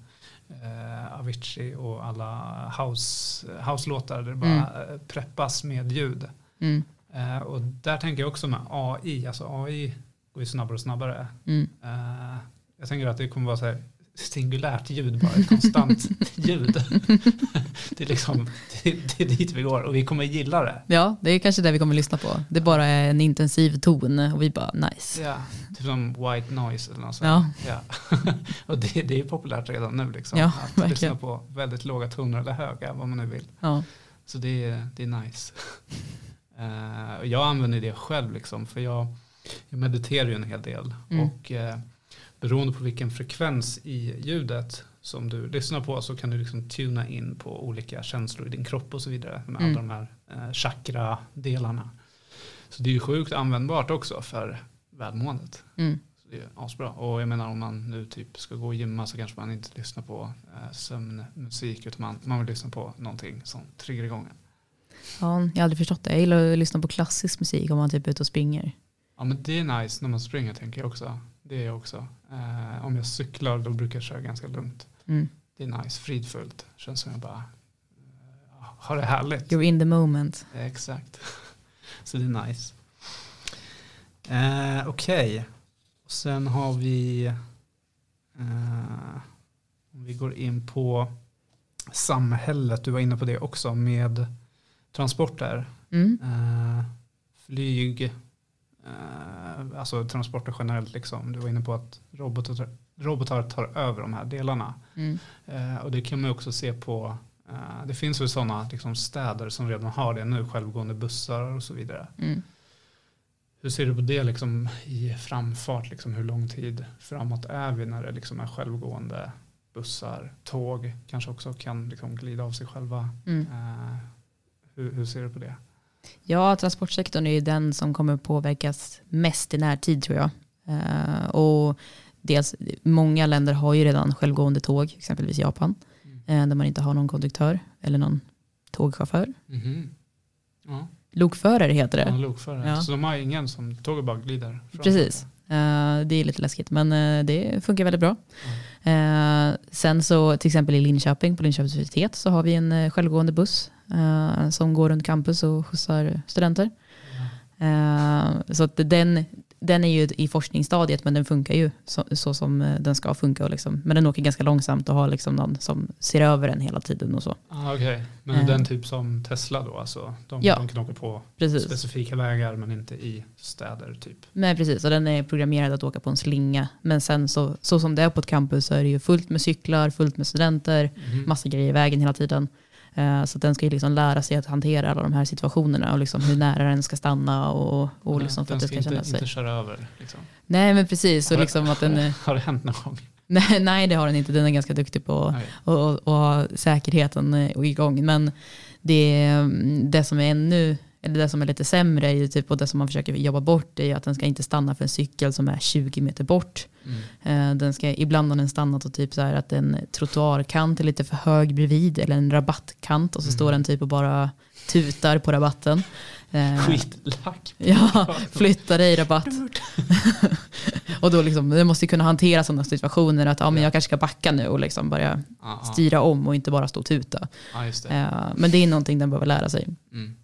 eh Avicii och alla house, house-låtar där det bara mm. preppas med ljud. Mm. Eh, och där tänker jag också med AI, alltså AI går ju snabbare och snabbare. Mm. Eh, jag tänker att det kommer vara så här singulärt ljud bara, ett konstant ljud. det, är liksom, det, det, är dit vi går och vi kommer gilla det. Ja, det är kanske det vi kommer lyssna på. Det är bara en intensiv ton och vi bara nice. Ja, typ som white noise eller något sånt. Ja. ja. och det, det är populärt redan nu liksom. Ja, att verkligen. lyssna på väldigt låga toner eller höga, vad man nu vill. Ja. Så det är, det är nice. Uh, jag använder det själv liksom, för jag, jag mediterar ju en hel del. Mm. Och uh, beroende på vilken frekvens i ljudet som du lyssnar på så kan du liksom tuna in på olika känslor i din kropp och så vidare med Mm. alla de här uh, chakra-delarna. Så det är ju sjukt användbart också för välmåendet. Mm. Så det är asbra. Och jag menar om man nu typ ska gå och gymma så kanske man inte lyssnar på uh, sömnmusik utan man, man vill lyssna på någonting som triggar igång en. ja, jag har aldrig förstått det. Jag gillar att lyssna på klassisk musik om man typ är ute och springer. Ja men det är nice när man springer tänker jag också. Det är jag också. Eh, om jag cyklar då brukar jag köra ganska lugnt. Mm. Det är nice, fridfullt. Känns som jag bara eh, har det härligt. You're in the moment. Exakt. Så det är nice. Eh, Okej. Och Sen har vi eh, om vi går in på samhället. Du var inne på det också med transporter. Mm. Eh, flyg, alltså transporter generellt liksom. Du var inne på att robotar, robotar tar över de här delarna. Mm. Eh, och det kan man ju också se på, eh, det finns väl sådana liksom, städer som redan har det nu, självgående bussar och så vidare. Mm. Hur ser du på det liksom, i framfart, liksom, hur lång tid framåt är vi när det liksom, är självgående bussar, tåg kanske också kan liksom, glida av sig själva. Mm. Eh, hur, hur ser du på det? Ja, transportsektorn är ju den som kommer påverkas mest i närtid tror jag. Eh, och dels, många länder har ju redan självgående tåg, exempelvis Japan, Mm. eh, där man inte har någon konduktör eller någon tågchaufför. Mhm. Ja. Lokförare heter Ja, det. lokförare. Ja. Så de har ingen som tåget bara glider fram. Precis. Eh, det är lite läskigt, men eh, det funkar väldigt bra. Eh, sen så till exempel i Linköping, på Linköpings universitet, så har vi en självgående buss som går runt campus och skjutsar studenter. Eh, så att den, den är ju i forskningsstadiet men den funkar ju så, så som eh, den ska funka. Och liksom, men den åker ganska långsamt och har liksom någon som ser över den hela tiden och så. Ah, Okej, men Eh. den typ som Tesla då? Alltså, de, Ja. de kan åka på Precis. specifika vägar men inte i städer typ. Men precis, och den är programmerad att åka på en slinga. Men sen så, så som det är på ett campus så är det ju fullt med cyklar, fullt med studenter, Mhm. massa grejer i vägen hela tiden. Eh, Så att den ska ju liksom lära sig att hantera alla de här situationerna och liksom hur nära den ska stanna och, och liksom för att det ska ska inte, känna sig. inte köra över. Liksom. Nej men precis, Har liksom att den är, Har det hänt någon gång? nej, nej det har den inte, den är ganska duktig på och ha säkerheten eh, igång. Men det, det som är ännu eller det som är lite sämre är ju typ, och det som man försöker jobba bort är ju att den ska inte stanna för en cykel som är 20 meter bort. Mm. Eh, Den ska, ibland har den stannat och typ så här att en trottoarkant är lite för hög bredvid eller en rabattkant och så Mm. står den typ och bara tutar på rabatten. Eh, Skitlack. Ja, flytta dig rabatt. och då liksom, det måste kunna hantera sådana situationer att ja, men jag kanske ska backa nu och liksom börja Ja, ja. styra om och inte bara stå och tuta. ja, det. Eh, men det är någonting den behöver lära sig. Mm.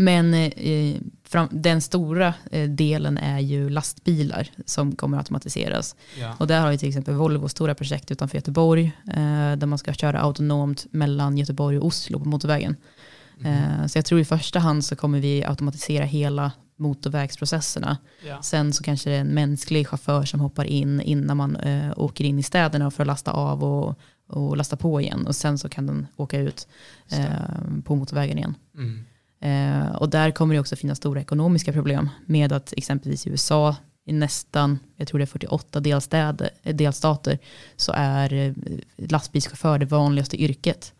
Men eh, fram, den stora eh, delen är ju lastbilar som kommer att automatiseras. Ja. Och där har ju till exempel Volvo stora projekt utanför Göteborg eh, där man ska köra autonomt mellan Göteborg och Oslo på motorvägen. Eh, så jag tror i första hand så kommer vi automatisera hela motorvägsprocesserna. Ja. Sen så kanske det är en mänsklig chaufför som hoppar in innan man eh, åker in i städerna för att lasta av och, och lasta på igen. Och sen så kan den åka ut eh, på motorvägen igen. Mm. Eh, och där kommer det också finnas stora ekonomiska problem med att exempelvis i USA i nästan, jag tror det är 48 delstäder, eh, delstater, så är eh, lastbilschaufför det vanligaste yrket.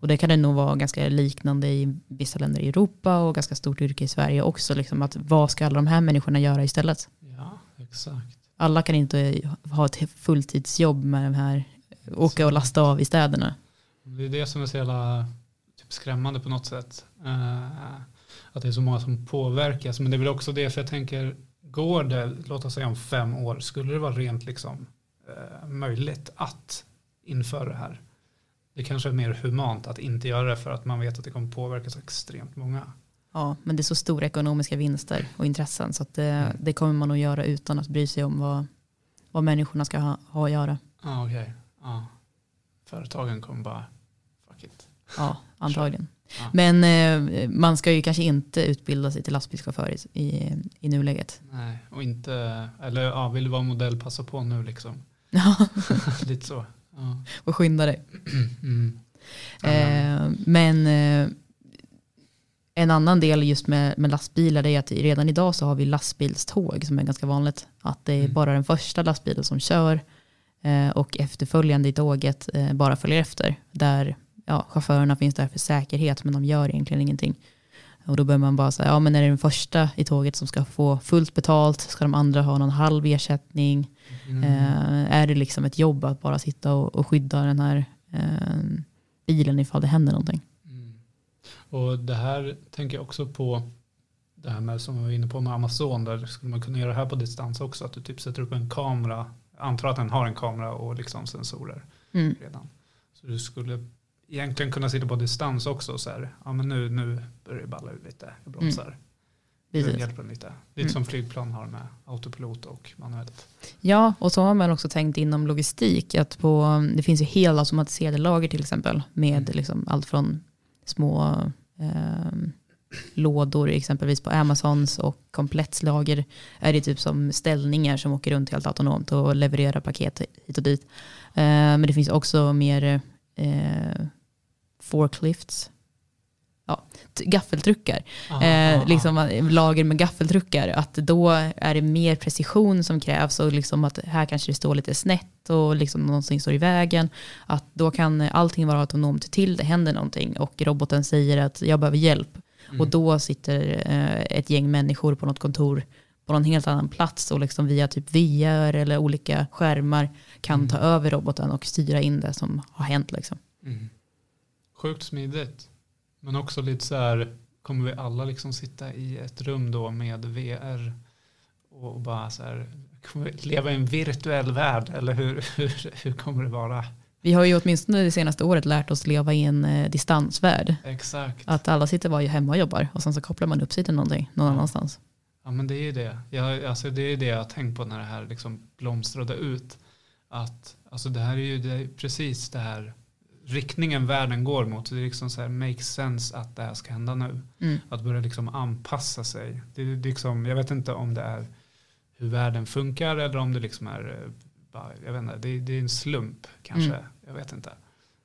Och det kan det nog vara ganska liknande i vissa länder i Europa och ganska stort yrke i Sverige också. Liksom att vad ska alla de här människorna göra istället? Ja, exakt. Alla kan inte ha ett fulltidsjobb med de här, åka och lasta av i städerna. Det är det som är så jävla skrämmande på något sätt. Eh, att det är så många som påverkas. Men det är väl också det, för jag tänker, går det, låt oss säga om fem år, skulle det vara rent liksom, eh, möjligt att införa det här? Det kanske är mer humant att inte göra det för att man vet att det kommer påverka så extremt många. Ja, men det är så stora ekonomiska vinster och intressen så att det, det kommer man att göra utan att bry sig om vad, vad människorna ska ha, ha att göra. Ja, okej. Ja. Företagen kommer bara. Ja, antagligen. Ja. Men eh, man ska ju kanske inte utbilda sig till lastbilschaufför i, i, i nuläget. Nej, och inte, eller ja, vill du vara modell, passa på nu liksom. Ja, Lite så. Ja. och skynda dig. Mm. Eh, men eh, en annan del just med, med lastbilar är att redan idag så har vi lastbilståg som är ganska vanligt. Att det är Mm. bara den första lastbilen som kör eh, och efterföljande i tåget eh, bara följer efter. Där ja, chaufförerna finns där för säkerhet men de gör egentligen ingenting. Och då bör man bara säga, ja men är det den första i tåget som ska få fullt betalt? Ska de andra ha någon halv ersättning? Mm. Eh, är det liksom ett jobb att bara sitta och, och skydda den här eh, bilen ifall det händer någonting? Mm. Och det här tänker jag också på det här med som vi var inne på med Amazon där skulle man kunna göra det här på distans också att du typ sätter upp en kamera antar att den har en kamera och liksom sensorer Mm. redan så du skulle egentligen kunna sitta på distans också så här ja men nu, nu börjar det balla ut lite jag bromsar nu Precis. hjälper den lite lite Mm. som flygplan har med autopilot och manuellt Ja, och så har man också tänkt inom logistik att på, det finns ju helt automatiserade lager till exempel med Mm. liksom allt från små eh, lådor exempelvis på Amazons och komplettslager är det typ som ställningar som åker runt helt autonomt och levererar paket hit och dit. Eh, men det finns också mer eh, forklifts, ja, gaffeltruckar Ah, eh, ah, liksom att- lager med gaffeltruckar, att då är det mer precision som krävs och liksom att här kanske det står lite snett och liksom någonting står i vägen. Att då kan allting vara autonomt till det händer någonting och roboten säger att jag behöver hjälp. Mm. Och då sitter eh, ett gäng människor på något kontor på någon helt annan plats och liksom via typ VR eller olika skärmar kan Mm. ta över roboten och styra in det som har hänt. Liksom. Mm. Sjukt smidigt. Men också lite så här, kommer vi alla liksom sitta i ett rum då med VR och bara så här, kommer vi leva i en virtuell värld eller hur, hur, hur kommer det vara? Vi har ju åtminstone det senaste året lärt oss leva i en eh, distansvärld. Exakt. Att alla sitter bara hemma och jobbar och sen så kopplar man upp sig till någonting någon Ja. annanstans. Ja men det är ju det. Jag, alltså det är det jag har tänkt på när det här liksom blomstrade ut. Att alltså det här är ju det är precis det här riktningen världen går mot. Det är liksom så här makes sense att det här ska hända nu. Mm. Att börja liksom anpassa sig. Det är liksom, jag vet inte om det är hur världen funkar eller om det liksom är, eh, jag vet inte, det, är- det är en slump kanske. Mm. Jag vet inte.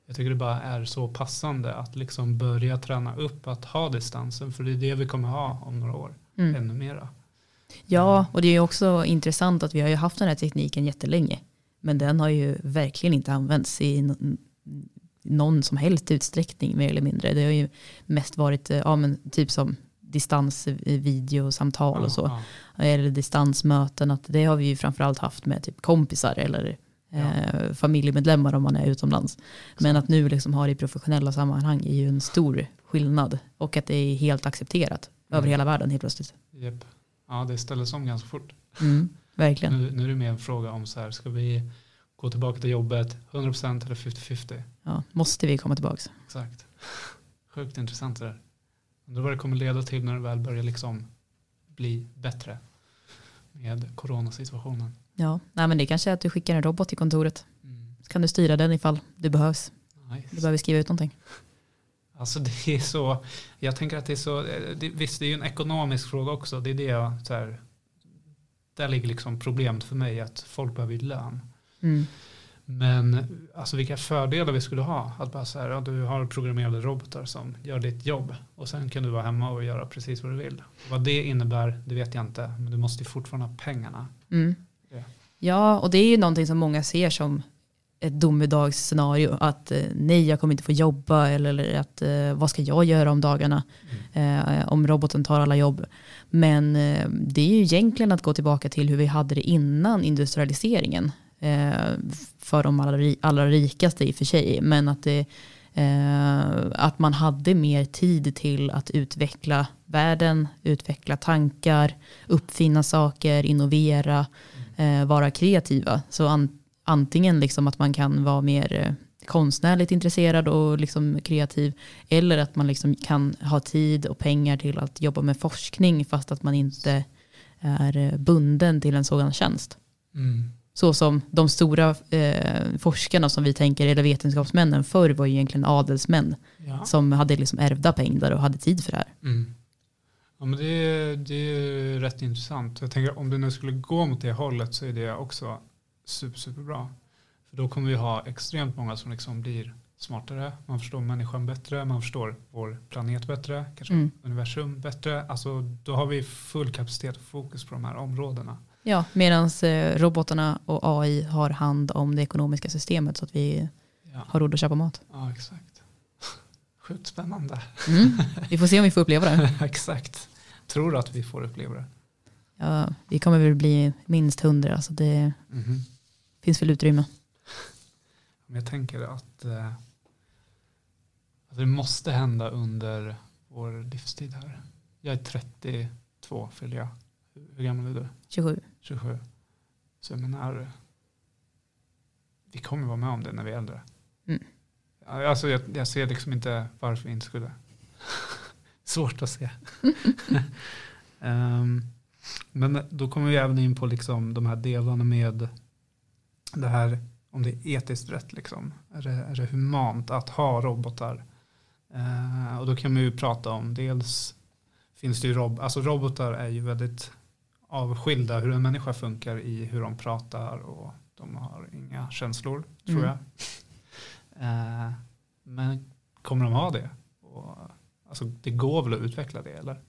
Jag tycker det bara är så passande att liksom börja träna upp att ha distansen. För det är det vi kommer ha om några år. Mm. Ännu mera. Ja, och det är också intressant att vi har ju haft den här tekniken jättelänge. Men den har ju verkligen inte använts i någon som helst utsträckning mer eller mindre. Det har ju mest varit, eh, ja men typ som distansvideosamtal och så. Ja, Eller distansmöten. Att det har vi ju framförallt haft med typ kompisar eller eh, familjemedlemmar om man är utomlands. Men att nu liksom ha det i professionella sammanhang är ju en stor skillnad. Och att det är helt accepterat Mm. över hela världen helt plötsligt. Japp. ja, det ställdes om ganska fort. Mm, verkligen. Nu, nu är det mer en fråga om så här, ska vi gå tillbaka till jobbet 100% eller 50-50? Ja, måste vi komma tillbaka? Exakt. Sjukt intressant det där. Undrar vad det kommer leda till när det väl börjar liksom bli bättre med coronasituationen. Ja, nej, men det kanske är att du skickar en robot till kontoret. Mm. Så kan du styra den ifall det behövs. Nice. Du behöver skriva ut någonting. Alltså det är så, jag tänker att det är så, det, visst det är ju en ekonomisk fråga också, det är det jag, så här, där ligger liksom problemet för mig, att folk behöver ju lön. Mm. Men alltså vilka fördelar vi skulle ha, att bara så här, ja, du har programmerade robotar som gör ditt jobb och sen kan du vara hemma och göra precis vad du vill. Vad det innebär, det vet jag inte, men du måste ju fortfarande ha pengarna. Mm. Ja. Ja, och det är ju någonting som många ser som ett domedagsscenario. Att eh, nej, jag kommer inte få jobba eller, eller att eh, vad ska jag göra om dagarna eh, om roboten tar alla jobb. Men eh, det är ju egentligen att gå tillbaka till hur vi hade det innan industrialiseringen. Eh, för de allra, allra rikaste i och för sig. Men att, det, eh, att man hade mer tid till att utveckla världen, utveckla tankar, uppfinna saker, innovera, eh, vara kreativa. Så an, antingen liksom att man kan vara mer eh, konstnärligt intresserad och liksom kreativ eller att man liksom kan ha tid och pengar till att jobba med forskning fast att man inte är eh, bunden till en sådan tjänst. Mm. Så som de stora eh, forskarna som vi tänker, eller vetenskapsmännen förr var ju egentligen adelsmän Ja. som hade liksom ärvda pengar och hade tid för det här. Mm. Ja, men det, är, det är rätt intressant. Jag tänker om det nu skulle gå mot det hållet så är det också super, superbra. För då kommer vi ha extremt många som liksom blir smartare. Man förstår människan bättre, man förstår vår planet bättre, kanske Mm. universum bättre. Alltså, då har vi full kapacitet och fokus på de här områdena. Ja, medan eh, robotarna och AI har hand om det ekonomiska systemet så att vi Ja, har råd att köpa mat. ja exakt. Sjukt spännande. Mm. Vi får se om vi får uppleva det. exakt. Tror att vi får uppleva det. Ja, vi kommer väl bli minst hundra, så det Mhm. finns väl utrymme. Jag tänker att, eh, att det måste hända under vår livstid här. Jag är 32 fyller jag. Hur gammal är du? 27. 27. Så jag menar, vi kommer vara med om det när vi är äldre. Mm. Alltså jag, jag ser liksom inte varför vi inte skulle. Svårt att se. Ehm, men då kommer vi även in på liksom de här delarna med det här om det är etiskt rätt. Liksom. Är, det, är det humant att ha robotar? Eh, och då kan man ju prata om dels finns det ju rob alltså robotar är ju väldigt avskilda hur en människa funkar i hur de pratar och de har inga känslor tror Mm. jag. Eh, men kommer de ha det? Och, alltså, det går väl att utveckla det eller?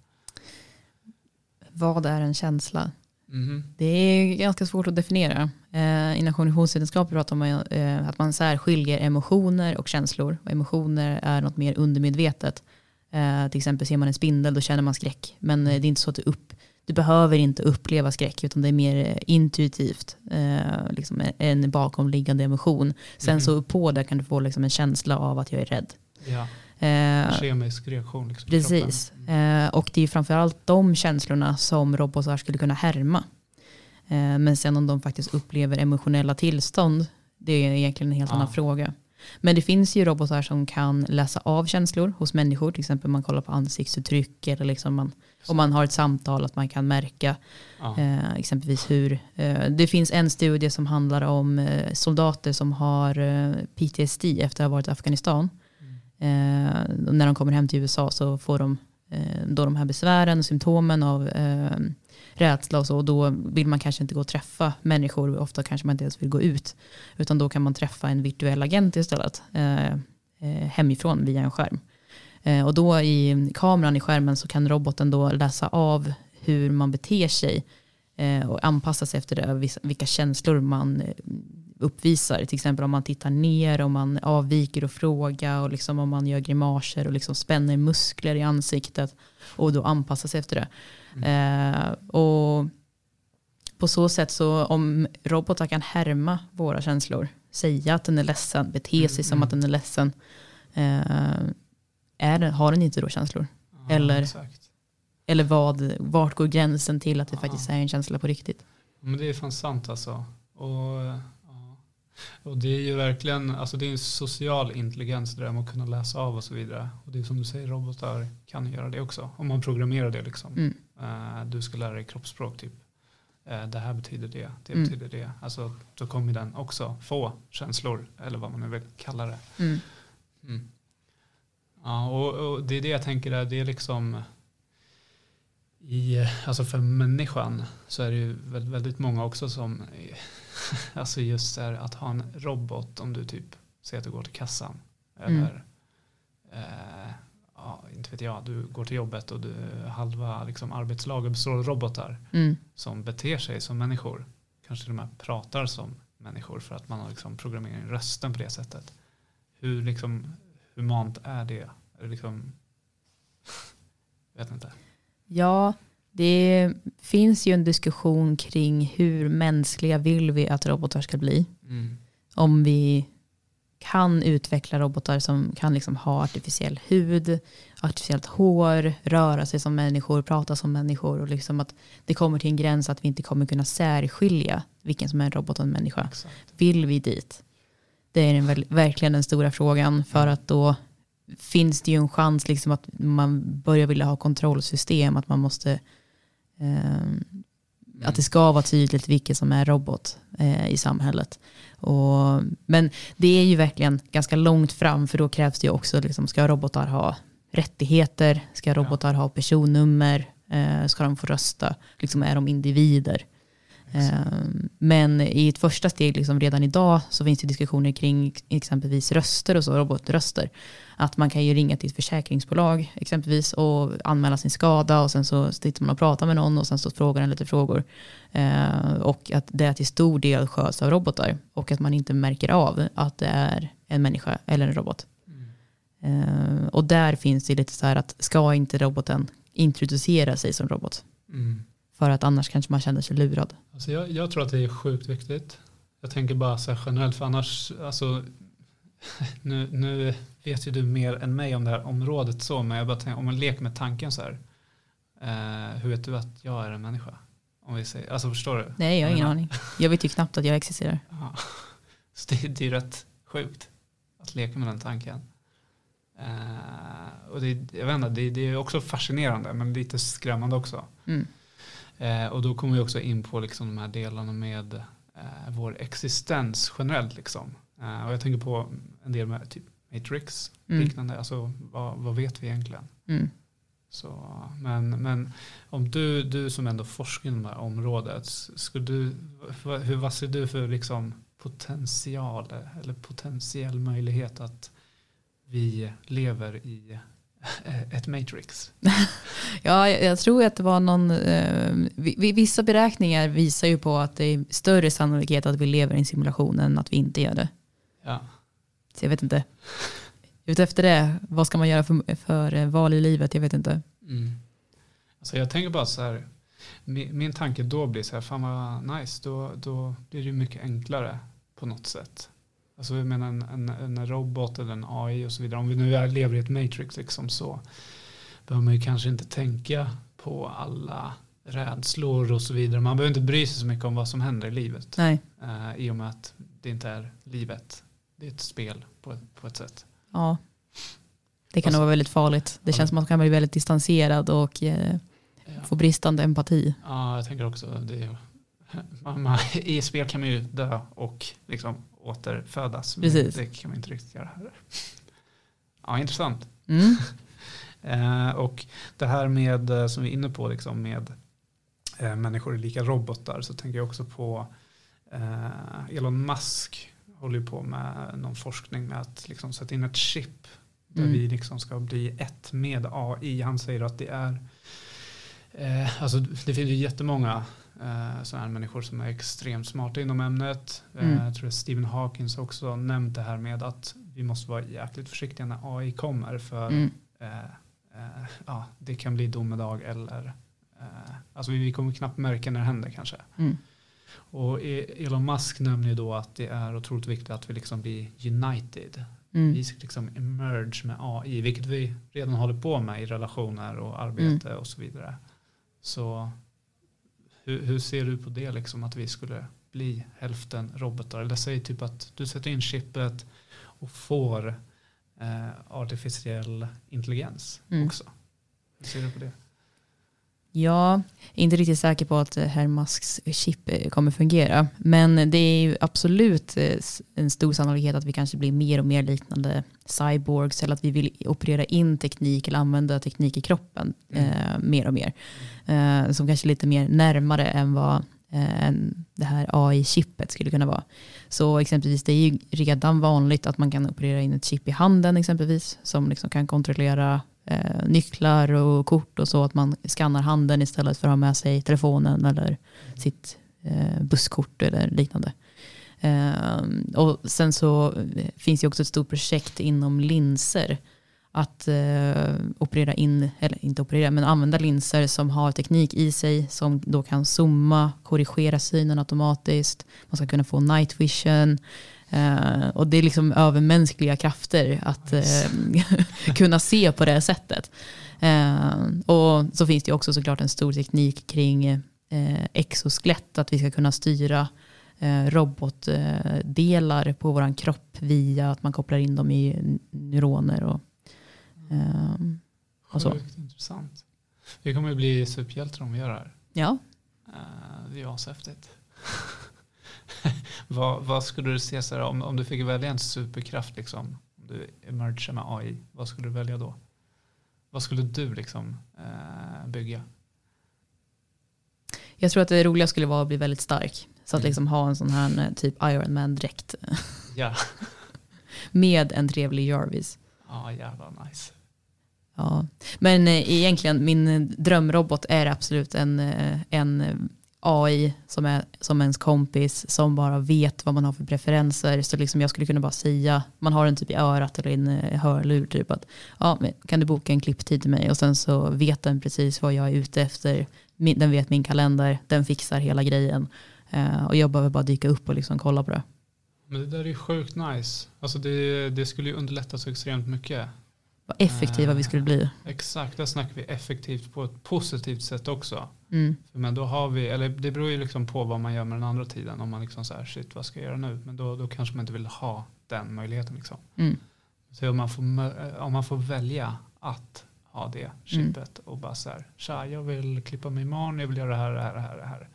Vad är en känsla? Mhm. Det är ganska svårt att definiera. Eh, inom kognitionsvetenskap pratar man eh, att man särskiljer emotioner och känslor. Och emotioner är något mer undermedvetet. Eh, till exempel ser man en spindel då känner man skräck. Men eh, det är inte så att du, upp, du behöver inte uppleva skräck utan det är mer eh, intuitivt. Eh, liksom en bakomliggande emotion. Sen Mhm. så på det kan du få liksom en känsla av att jag är rädd. Ja, Eh, kemisk reaktion. Liksom, Precis. kroppen. Eh, och det är framförallt de känslorna som robotar skulle kunna härma. Eh, men sen om de faktiskt upplever emotionella tillstånd, det är egentligen en helt Ja. annan fråga. Men det finns ju robotar som kan läsa av känslor hos människor. Till exempel man kollar på ansiktsuttryck eller liksom man, om man har ett samtal att man kan märka Ja. eh, exempelvis hur. Eh, det finns en studie som handlar om eh, soldater som har eh, PTSD efter att ha varit i Afghanistan. Eh, när de kommer hem till USA så får de eh, då de här besvären, symptomen av rädsla och så. Och då vill man kanske inte gå och träffa människor. Ofta kanske man inte ens vill gå ut. Utan då kan man träffa en virtuell agent istället. Eh, eh hemifrån via en skärm. Eh, och då i kameran i skärmen så kan roboten då läsa av hur man beter sig. Eh, och anpassa sig efter det. Vilka känslor man eh, uppvisar. Till exempel om man tittar ner, om man avviker och frågar och liksom om man gör grimaser och liksom spänner muskler i ansiktet och då anpassar sig efter det. Mm. Eh, och på så sätt så om robotar kan härma våra känslor, säga att den är ledsen, bete sig mm. som att den är ledsen, eh, är den, har den inte då känslor? Ja, eller eller vad, vart går gränsen till att det ja. faktiskt är en känsla på riktigt? Men det är fan sant alltså. Och, ja. Och det är ju verkligen, alltså det är en social intelligens det där med att kunna läsa av och så vidare. Och det är som du säger, robotar kan göra det också. Om man programmerar det liksom. Mm. Uh, du ska lära dig kroppsspråk typ. Uh, det här betyder det, det mm. betyder det. Alltså då kommer den också få känslor, eller vad man nu vill kalla det. Mm. mm. Ja, och, och, det är det jag tänker där, det är liksom i, alltså för människan så är det ju väldigt, väldigt många också som, alltså just är att ha en robot om du typ säger att du går till kassan mm. eller eh, ja, inte vet jag, du går till jobbet och du halva liksom, arbetslaget består av robotar mm. som beter sig som människor. Kanske till och med pratar som människor för att man har liksom programmerat in rösten på det sättet. Hur liksom humant är det? Är det liksom, vet inte. Ja, det finns ju en diskussion kring hur mänskliga vill vi att robotar ska bli. Mm. Om vi kan utveckla robotar som kan liksom ha artificiell hud, artificiellt hår, röra sig som människor, prata som människor och liksom att det kommer till en gräns att vi inte kommer kunna särskilja vilken som är en robot och en människa. Exakt. Vill vi dit? Det är en, verkligen den stora frågan för att då finns det ju en chans liksom att man börjar vilja ha kontrollsystem, att man måste. Att det ska vara tydligt vilket som är robot eh, i samhället. Och, men det är ju verkligen ganska långt fram för då krävs det ju också, liksom, ska robotar ha rättigheter? Ska robotar ja. ha personnummer? Eh, ska de få rösta? Liksom, är de individer? Ehm, men i ett första steg, liksom redan idag, så finns det diskussioner kring exempelvis röster och så, robotröster. Att man kan ju ringa till ett försäkringsbolag exempelvis och anmäla sin skada och sen så sitter man och pratar med någon och sen så frågar den lite frågor. Ehm, och att det till stor del sköts av robotar och att man inte märker av att det är en människa eller en robot. Mm. och där finns det lite så här att ska inte roboten introducera sig som robot? Mm. För att annars kanske man känner sig lurad. Alltså jag, jag tror att det är sjukt viktigt. Jag tänker bara så här generellt, för annars, alltså, nu, nu vet ju du mer än mig om det här området så, men jag bara tänker, om man leker med tanken så här, eh, hur vet du att jag är en människa? Om vi säger, alltså förstår du? Nej, jag har ingen aning. Jag vet ju knappt att jag existerar. Ja. Så det, det är rätt sjukt att leka med den tanken. Uh, och det, jag vet inte, det, det, är också fascinerande men lite skrämmande också. Mm. Eh, och då kommer vi också in på liksom de här delarna med eh, vår existens generellt. Liksom. Eh, och jag tänker på en del med typ Matrix, mm. liknande. Alltså, vad, vad, vet vi egentligen? Mm. Så, men, men om du, du som ändå forskar inom det här området, skulle du, hur, vad ser du för liksom potential eller potentiell möjlighet att vi lever i ett matrix? ja, jag tror att det var någon, eh, vissa beräkningar visar ju på att det är större sannolikhet att vi lever i en simulation än att vi inte gör det. Ja. Så jag vet inte. Utefter det, vad ska man göra för, för val i livet? Jag vet inte. Mm. Alltså jag tänker bara så här, min, min tanke då blir så här, fan vad nice, då, då blir det mycket enklare på något sätt. Alltså jag menar en, en, en, robot eller en AI och så vidare. Om vi nu lever i ett matrix liksom så behöver man ju kanske inte tänka på alla rädslor och så vidare. Man behöver inte bry sig så mycket om vad som händer i livet. Nej. Uh, I och med att det inte är livet. Det är ett spel på, på ett sätt. Ja. Det kan nog vara väldigt farligt. Det känns som att man kan bli väldigt distanserad och eh, ja. få bristande empati. Ja, jag tänker också det. Man, man, I spel kan man ju dö och liksom återfödas. Precis. Det kan man inte riktigt göra här. Ja, intressant. Mm. eh, och det här med, eh, som vi är inne på, liksom med eh, människor är lika robotar, så tänker jag också på eh, Elon Musk håller ju på med någon forskning med att liksom sätta in ett chip där mm. vi liksom ska bli ett med AI. Han säger att det är, eh, alltså det finns ju jättemånga eh, sådana här människor som är extremt smarta inom ämnet. Eh, Mm. jag tror att Stephen Hawkins också nämnt det här med att vi måste vara jäkligt försiktiga när AI kommer för Mm. eh, eh, ja, det kan bli domedag eller alltså vi, vi kommer knappt märka när det händer kanske. Mm. Och E- Elon Musk nämner ju då att det är otroligt viktigt att vi liksom blir united. Mm. Vi ska liksom emerge med AI, vilket vi redan håller på med i relationer och arbete Mm. och så vidare. Så hur, hur ser du på det, liksom, att vi skulle bli hälften robotar? Eller säg typ att du sätter in chippet och får eh, artificiell intelligens Mm. också. Hur ser du på det? Är inte riktigt säker på att eh, herr Musks chip eh, kommer fungera. Men det är ju absolut eh, en stor sannolikhet att vi kanske blir mer och mer liknande cyborgs. Eller att vi vill operera in teknik eller använda teknik i kroppen Mm. eh, mer och mer. Eh, som kanske är lite mer närmare än vad eh, det här AI-chippet skulle kunna vara. Så exempelvis det är ju redan vanligt att man kan operera in ett chip i handen exempelvis. Som liksom kan kontrollera eh, nycklar och kort och så. Att man skannar handen istället för att ha med sig telefonen eller sitt eh, busskort eller liknande. Eh, och sen så eh, finns det också ett stort projekt inom linser. Att eh, operera in, eller inte operera, men använda linser som har teknik i sig som då kan zooma, korrigera synen automatiskt. Man ska kunna få night vision. Eh, och det är liksom övermänskliga krafter att eh, kunna se på det sättet. Eh, och så finns det ju också såklart en stor teknik kring eh, exoskelett, att vi ska kunna styra eh, robotdelar på vår kropp via att man kopplar in dem i neuroner och, eh, och så. Sjukt intressant. Vi kommer ju bli superhjältar om vi gör det här. Ja, Det är ashäftigt. vad, vad skulle du se så här, om, om du fick välja en superkraft liksom, om du emerger med AI, vad skulle du välja då? Vad skulle du liksom eh, bygga? jag tror att det roliga skulle vara att bli väldigt stark. Så att Mm. liksom ha en sån här eh, typ Iron Man dräkt Ja, med en trevlig Jarvis. ja jävlar nice. Ja. Men eh, egentligen min eh, drömrobot är absolut en, en AI som är som ens kompis som bara vet vad man har för preferenser. Så liksom jag skulle kunna bara säga, man har den typ i örat eller i en hörlur typ att ja, kan du boka en klipptid till mig och sen så vet den precis vad jag är ute efter. Den vet min kalender, den fixar hela grejen. Eh, och jag behöver bara dyka upp och liksom kolla på det. Men det där är sjukt nice. Alltså det, det skulle ju underlätta så extremt mycket. Vad effektiva vi skulle bli. Exakt, där snackar vi effektivt på ett positivt sätt också. Mm. Men då har vi, eller det beror ju liksom på vad man gör med den andra tiden. Om man liksom så här, shit vad ska jag göra nu? Men då, då kanske man inte vill ha den möjligheten liksom. Mm. Så om man får, mö- om man får välja att ha det chippet och bara så här, tja jag vill klippa mig imorgon, jag vill göra det här, det här, det här, det här.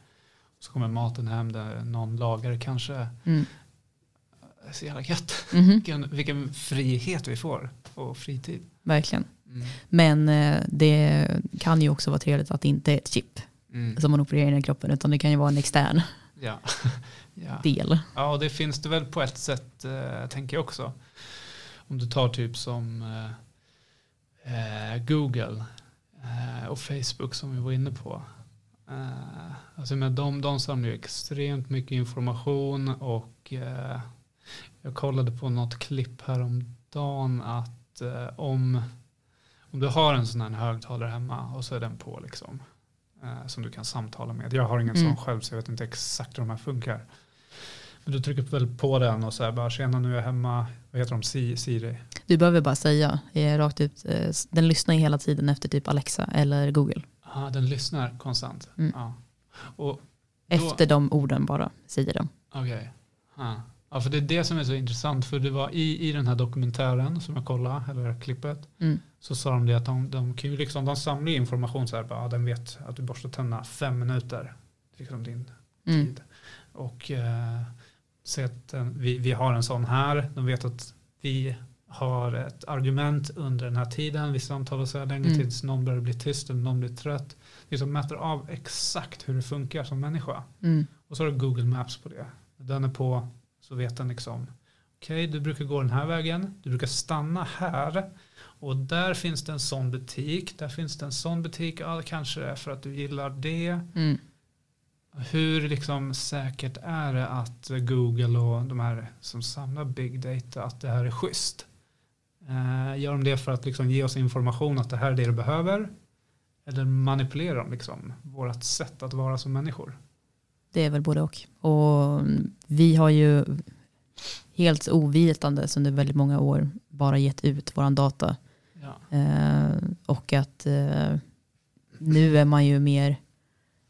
Så kommer maten hem, där någon lagar kanske. Mm. Det är så jävla gött. Mhm. Vilken, vilken frihet vi får på fritid. Verkligen. Mm. Men eh, det kan ju också vara trevligt att det inte är ett chip Mm. som man opererar in i kroppen utan det kan ju vara en extern Ja. ja. del. Ja, och det finns det väl på ett sätt, eh, tänker jag också. Om du tar typ som eh, eh, Google och Facebook som vi var inne på. Alltså med de, de samlar ju extremt mycket information och jag kollade på något klipp häromdagen att eh, om, om du har en sån här högtalare hemma och så är den på liksom eh, som du kan samtala med. Jag har ingen Mm. sån själv så jag vet inte exakt hur de här funkar. Men du trycker väl på den och så här bara tjena nu är jag hemma, vad heter de, Si- Siri? Du behöver bara säga eh, rakt ut, eh, den lyssnar hela tiden efter typ Alexa eller Google. Ja, den lyssnar konstant. Mm. Ja. Och då- Efter de orden bara säger de. Okej. Ja. Ja, för det är det som är så intressant. För det var i, i den här dokumentären som jag kollade, eller klippet, Mm. så sa de det att de, de kan ju liksom, de samlar information så här, bara, ja, den vet att du borstar tänderna fem minuter. Liksom din Mm. tid. Och eh, se att den, vi, vi har en sån här, de vet att vi har ett argument under den här tiden, vi samtalar så här länge Mm. tills någon börjar bli tyst eller någon blir trött. Det som mäter av exakt hur det funkar som människa. Mm. Och så har du Google Maps på det. Den är på så vet den liksom okej du brukar gå den här vägen, du brukar stanna här och där finns det en sån butik, där finns det en sån butik, ja det kanske är för att du gillar det. Mm. Hur liksom säkert är det att Google och de här som samlar big data att det här är schysst? Eh, gör de det för att liksom ge oss information att det här är det du behöver? Eller manipulerar de liksom vårt sätt att vara som människor? Det är väl både och. Och vi har ju helt ovitandes under väldigt många år bara gett ut våran data. Ja. Eh, och att eh, nu är man ju mer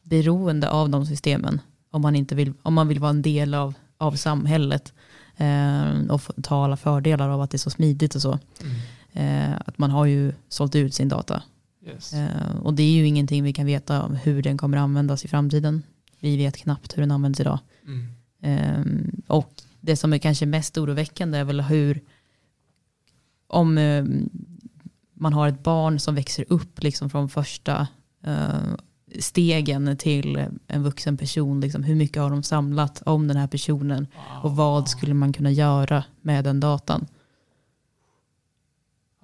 beroende av de systemen. Om man, inte vill, om man vill vara en del av, av samhället. Eh, och ta alla fördelar av att det är så smidigt och så. Mm. Eh, att man har ju sålt ut sin data. Yes. Eh, och det är ju ingenting vi kan veta om hur den kommer användas i framtiden. Vi vet knappt hur den används idag. Mm. Eh, och det som är kanske mest oroväckande är väl hur om eh, man har ett barn som växer upp liksom från första eh, stegen till en vuxen person. Liksom, hur mycket har de samlat om den här personen och vad skulle man kunna göra med den datan?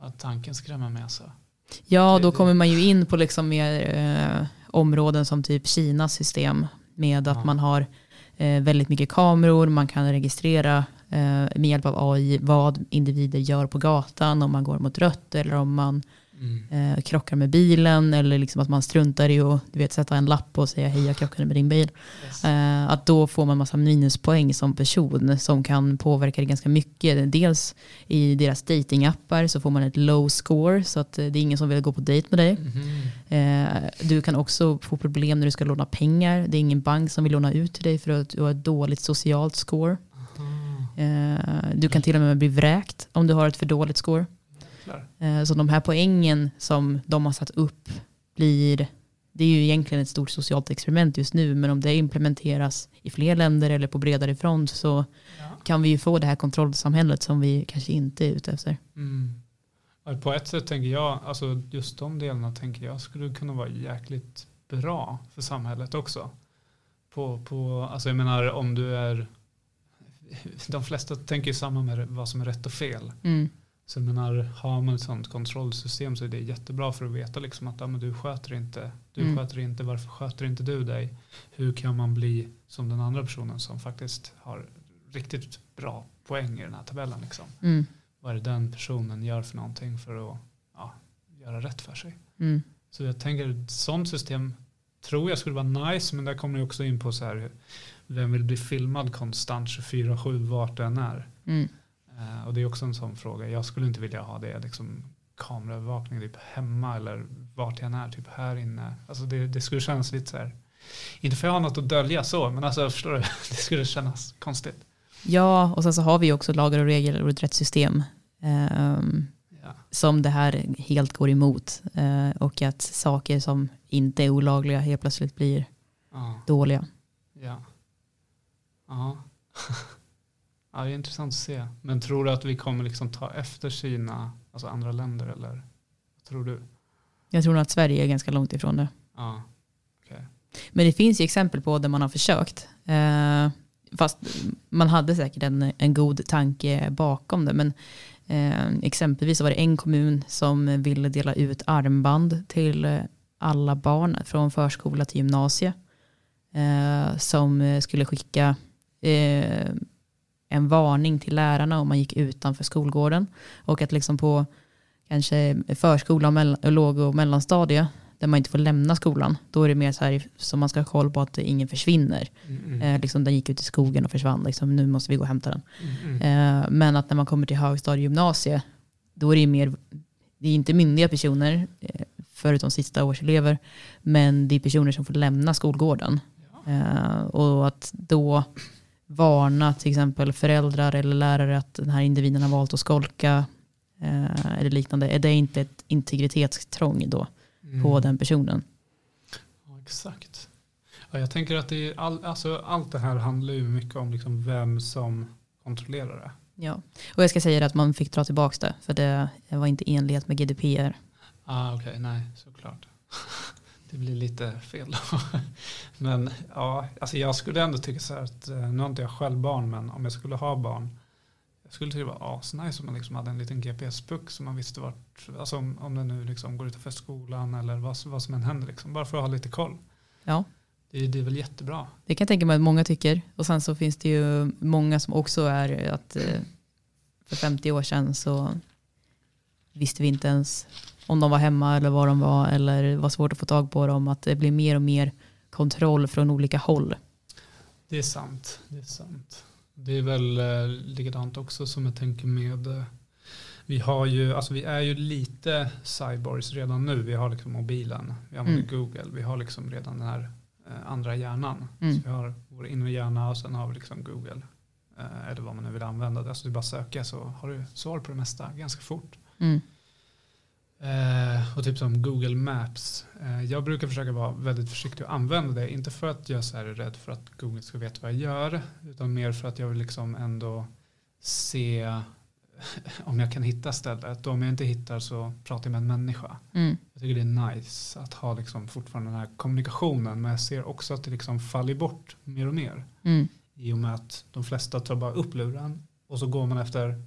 Ja, tanken skrämmer mig alltså. Ja, då kommer man ju in på liksom mer eh, områden som typ Kinas system med att Ja. man har eh, väldigt mycket kameror, man kan registrera eh, med hjälp av AI vad individer gör på gatan, om man går mot rött eller om man Mm. eh, krockar med bilen eller liksom att man struntar i att du vet, sätta en lapp och säga hej jag krockade med din bil. Yes. Eh, att då får man massa minuspoäng som person som kan påverka det ganska mycket. Dels i deras datingappar så får man ett low score så att eh, det är ingen som vill gå på dejt med dig. Mhm. Eh, du kan också få problem när du ska låna pengar. Det är ingen bank som vill låna ut till dig för att du har ett dåligt socialt score. Eh, du kan till och med bli vräkt om du har ett för dåligt score. Eh, Så de här poängen som de har satt upp blir, det är ju egentligen ett stort socialt experiment just nu, men om det implementeras i fler länder eller på bredare front så kan vi ju få det här kontrollsamhället som vi kanske inte är ute efter. Mm. På ett sätt tänker jag, alltså just de delarna tänker jag skulle kunna vara jäkligt bra för samhället också. På, på, alltså jag menar om du är, de flesta tänker ju samma med vad som är rätt och fel. Mm. Så jag menar, har man ett sånt kontrollsystem så är det jättebra för att veta liksom att ja, men du sköter inte, du Mm. sköter inte, varför sköter inte du dig? Hur kan man bli som den andra personen som faktiskt har riktigt bra poäng i den här tabellen liksom? Mm. Vad är det den personen gör för någonting för att ja, göra rätt för sig. Mm. Så jag tänker ett sånt system tror jag skulle vara nice men där kommer jag också in på så här vem vill bli filmad konstant 24-7 vart den är. Mm. Eh, och det är också en sån fråga. Jag skulle inte vilja ha det liksom kameraövervakning typ hemma eller vart jag än är, typ här inne. Alltså det, det skulle kännas lite så här, inte för jag har något att dölja så, men alltså förstår du, det skulle kännas konstigt. Ja, och sen så har vi också lagar och regler och ett rättssystem ehm, Ja. som det här helt går emot. Eh, och att saker som inte är olagliga helt plötsligt blir Ja. dåliga. Ja. Ja. ja, det är intressant att se. Men tror du att vi kommer liksom ta efter Kina, alltså andra länder eller? Vad tror du? Jag tror nog att Sverige är ganska långt ifrån det. Ja. Men det finns ju exempel på där man har försökt. Eh, fast man hade säkert en, en god tanke bakom det. Men eh, exempelvis var det en kommun som ville dela ut armband till alla barn från förskola till gymnasie. Eh, som skulle skicka eh, en varning till lärarna om man gick utanför skolgården. Och att liksom på kanske förskola, och mell- låg och mellanstadie där man inte får lämna skolan. Då är det mer så här som man ska ha koll på att ingen försvinner. Mm. Eh, liksom den gick ut i skogen och försvann. Liksom, nu måste vi gå och hämta den. Mm. Eh, men att när man kommer till högstadie och gymnasie, då är det mer, det är inte myndiga personer, eh, förutom sista årselever, men det är personer som får lämna skolgården. Ja. Eh, och att då varna till exempel föräldrar eller lärare att den här individen har valt att skolka eh, eller liknande, är det inte ett integritetstrång då på Mm. den personen? Ja, exakt. Ja, jag tänker att det är all, alltså, allt det här handlar ju mycket om liksom vem som kontrollerar det. Ja, och jag ska säga att man fick dra tillbaka det, för det var inte enlighet med GDPR. Ah, Okej, nej, såklart. Det blir lite fel då. Men ja, alltså jag skulle ändå tycka så här att, eh, nu har inte jag själv barn, men om jag skulle ha barn, skulle det var asnice om man liksom hade en liten GPS-puck som man visste vart, alltså om, om den nu liksom går utanför skolan eller vad, vad som än händer, liksom, bara för att ha lite koll. Ja. Det, det är väl jättebra. Det kan jag tänka mig att många tycker. Och sen så finns det ju många som också är att eh, för 50 år sedan så visste vi inte ens om de var hemma eller var de var eller det var svårt att få tag på dem. Att det blir mer och mer kontroll från olika håll. Det är sant. Det är sant. Det är väl eh, likadant också som jag tänker med eh, vi har ju, alltså vi är ju lite cyborgs redan nu. Vi har liksom mobilen, vi använder Mm. Google, vi har liksom redan den här eh, andra hjärnan. Mm. Så vi har vår inre hjärna och sen har vi liksom Google. Eh, eller vad man nu vill använda. det. Alltså du bara söker så har du svar på det mesta ganska fort. Mm. Eh, och typ som Google Maps. Eh, jag brukar försöka vara väldigt försiktig och använda det. Inte för att jag så är rädd för att Google ska veta vad jag gör. Utan mer för att jag vill liksom ändå se om jag kan hitta stället. Och om jag inte hittar så pratar jag med en människa. Mm. Jag tycker det är nice att ha liksom fortfarande den här kommunikationen. Men jag ser också att det liksom faller bort mer och mer. Mm. I och med att de flesta tar bara upp luren och så går man efter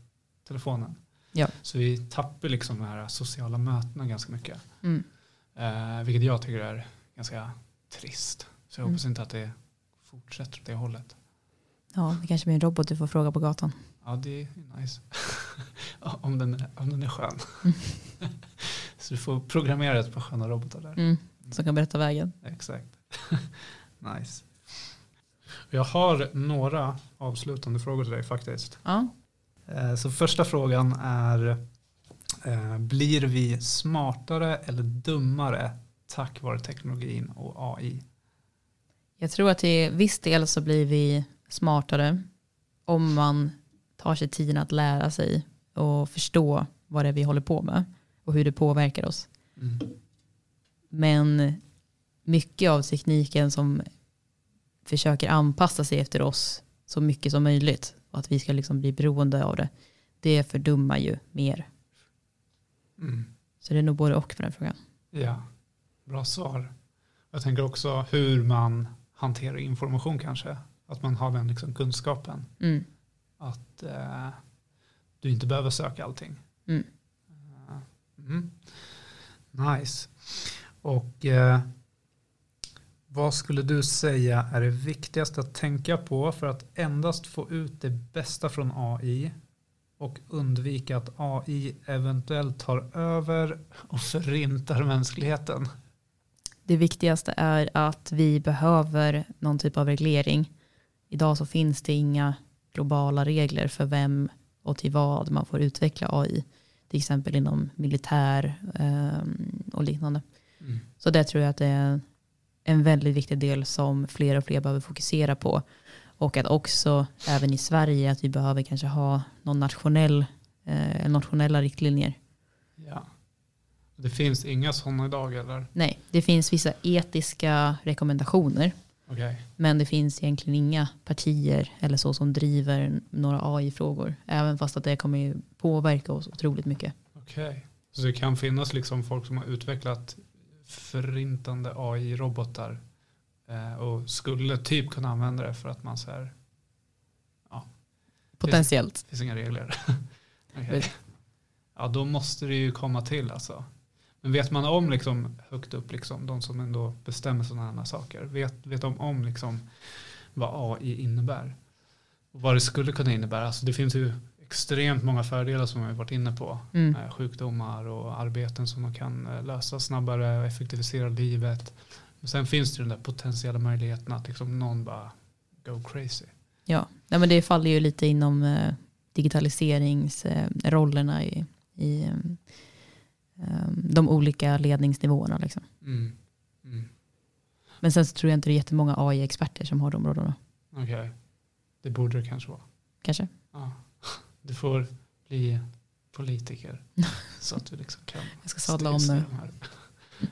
telefonen. Ja. Så vi tappar liksom de här sociala mötena ganska mycket. Mm. Eh, vilket jag tycker är ganska trist. Så jag Mm. hoppas inte att det fortsätter åt det hållet. Ja, det kanske blir en robot du får fråga på gatan. Ja, det är nice. om, den är, om den är skön. Mm. så du får programmera ett par sköna robotar där. Mm. Som kan berätta vägen. Exakt. nice. Jag har några avslutande frågor till dig faktiskt. Ja. Eh, Så första frågan är eh, Blir vi smartare eller dummare tack vare teknologin och AI? Jag tror att till viss del så blir vi smartare om man tar sig tiden att lära sig och förstå vad det är vi håller på med och hur det påverkar oss. Mm. Men mycket av tekniken som försöker anpassa sig efter oss så mycket som möjligt och att vi ska liksom bli beroende av det, det fördummar ju mer. Mm. Så det är nog både och på den frågan. Ja, bra svar. Jag tänker också hur man hanterar information kanske. Att man har den liksom kunskapen. Mm. Att eh, du inte behöver söka allting. Mm. Eh, mm. Nice. Och eh, vad skulle du säga är det viktigaste att tänka på för att endast få ut det bästa från AI och undvika att AI eventuellt tar över och förintar mänskligheten? Det viktigaste är att vi behöver någon typ av reglering. Idag så finns det inga globala regler för vem och till vad man får utveckla AI. Till exempel inom militär ehm, och liknande. Mm. Så det tror jag att det är en väldigt viktig del som fler och fler behöver fokusera på. Och att också även i Sverige att vi behöver kanske ha någon nationell, eh, nationella riktlinjer. Ja. Det finns inga sådana idag eller? Nej, det finns vissa etiska rekommendationer. Okej. Men det finns egentligen inga partier eller så som driver några AI-frågor. Även fast att det kommer påverka oss otroligt mycket. Okej. Så det kan finnas liksom folk som har utvecklat förintande AI-robotar eh, och skulle typ kunna använda det för att man så här, Potentiellt. det finns inga regler. Visst. Ja, då måste det ju komma till alltså. Men vet man om liksom högt upp, liksom, de som ändå bestämmer sådana här saker, vet, vet de om liksom vad AI innebär? Och vad det skulle kunna innebära? Alltså det finns ju extremt många fördelar som vi varit inne på. Mm. Eh, sjukdomar och arbeten som man kan eh, lösa snabbare och effektivisera livet. Men sen finns det den där potentiella möjligheten att liksom någon bara go crazy. Ja, Nej, men det faller ju lite inom eh, digitaliseringsrollerna i, i eh, eh, de olika ledningsnivåerna. Liksom. Mm. Mm. Men sen så tror jag inte det är jättemånga AI-experter som har de rollerna. Okej, det borde det kanske vara. Kanske. Ja. Du får bli politiker så att du liksom kan Jag ska sadla om nu.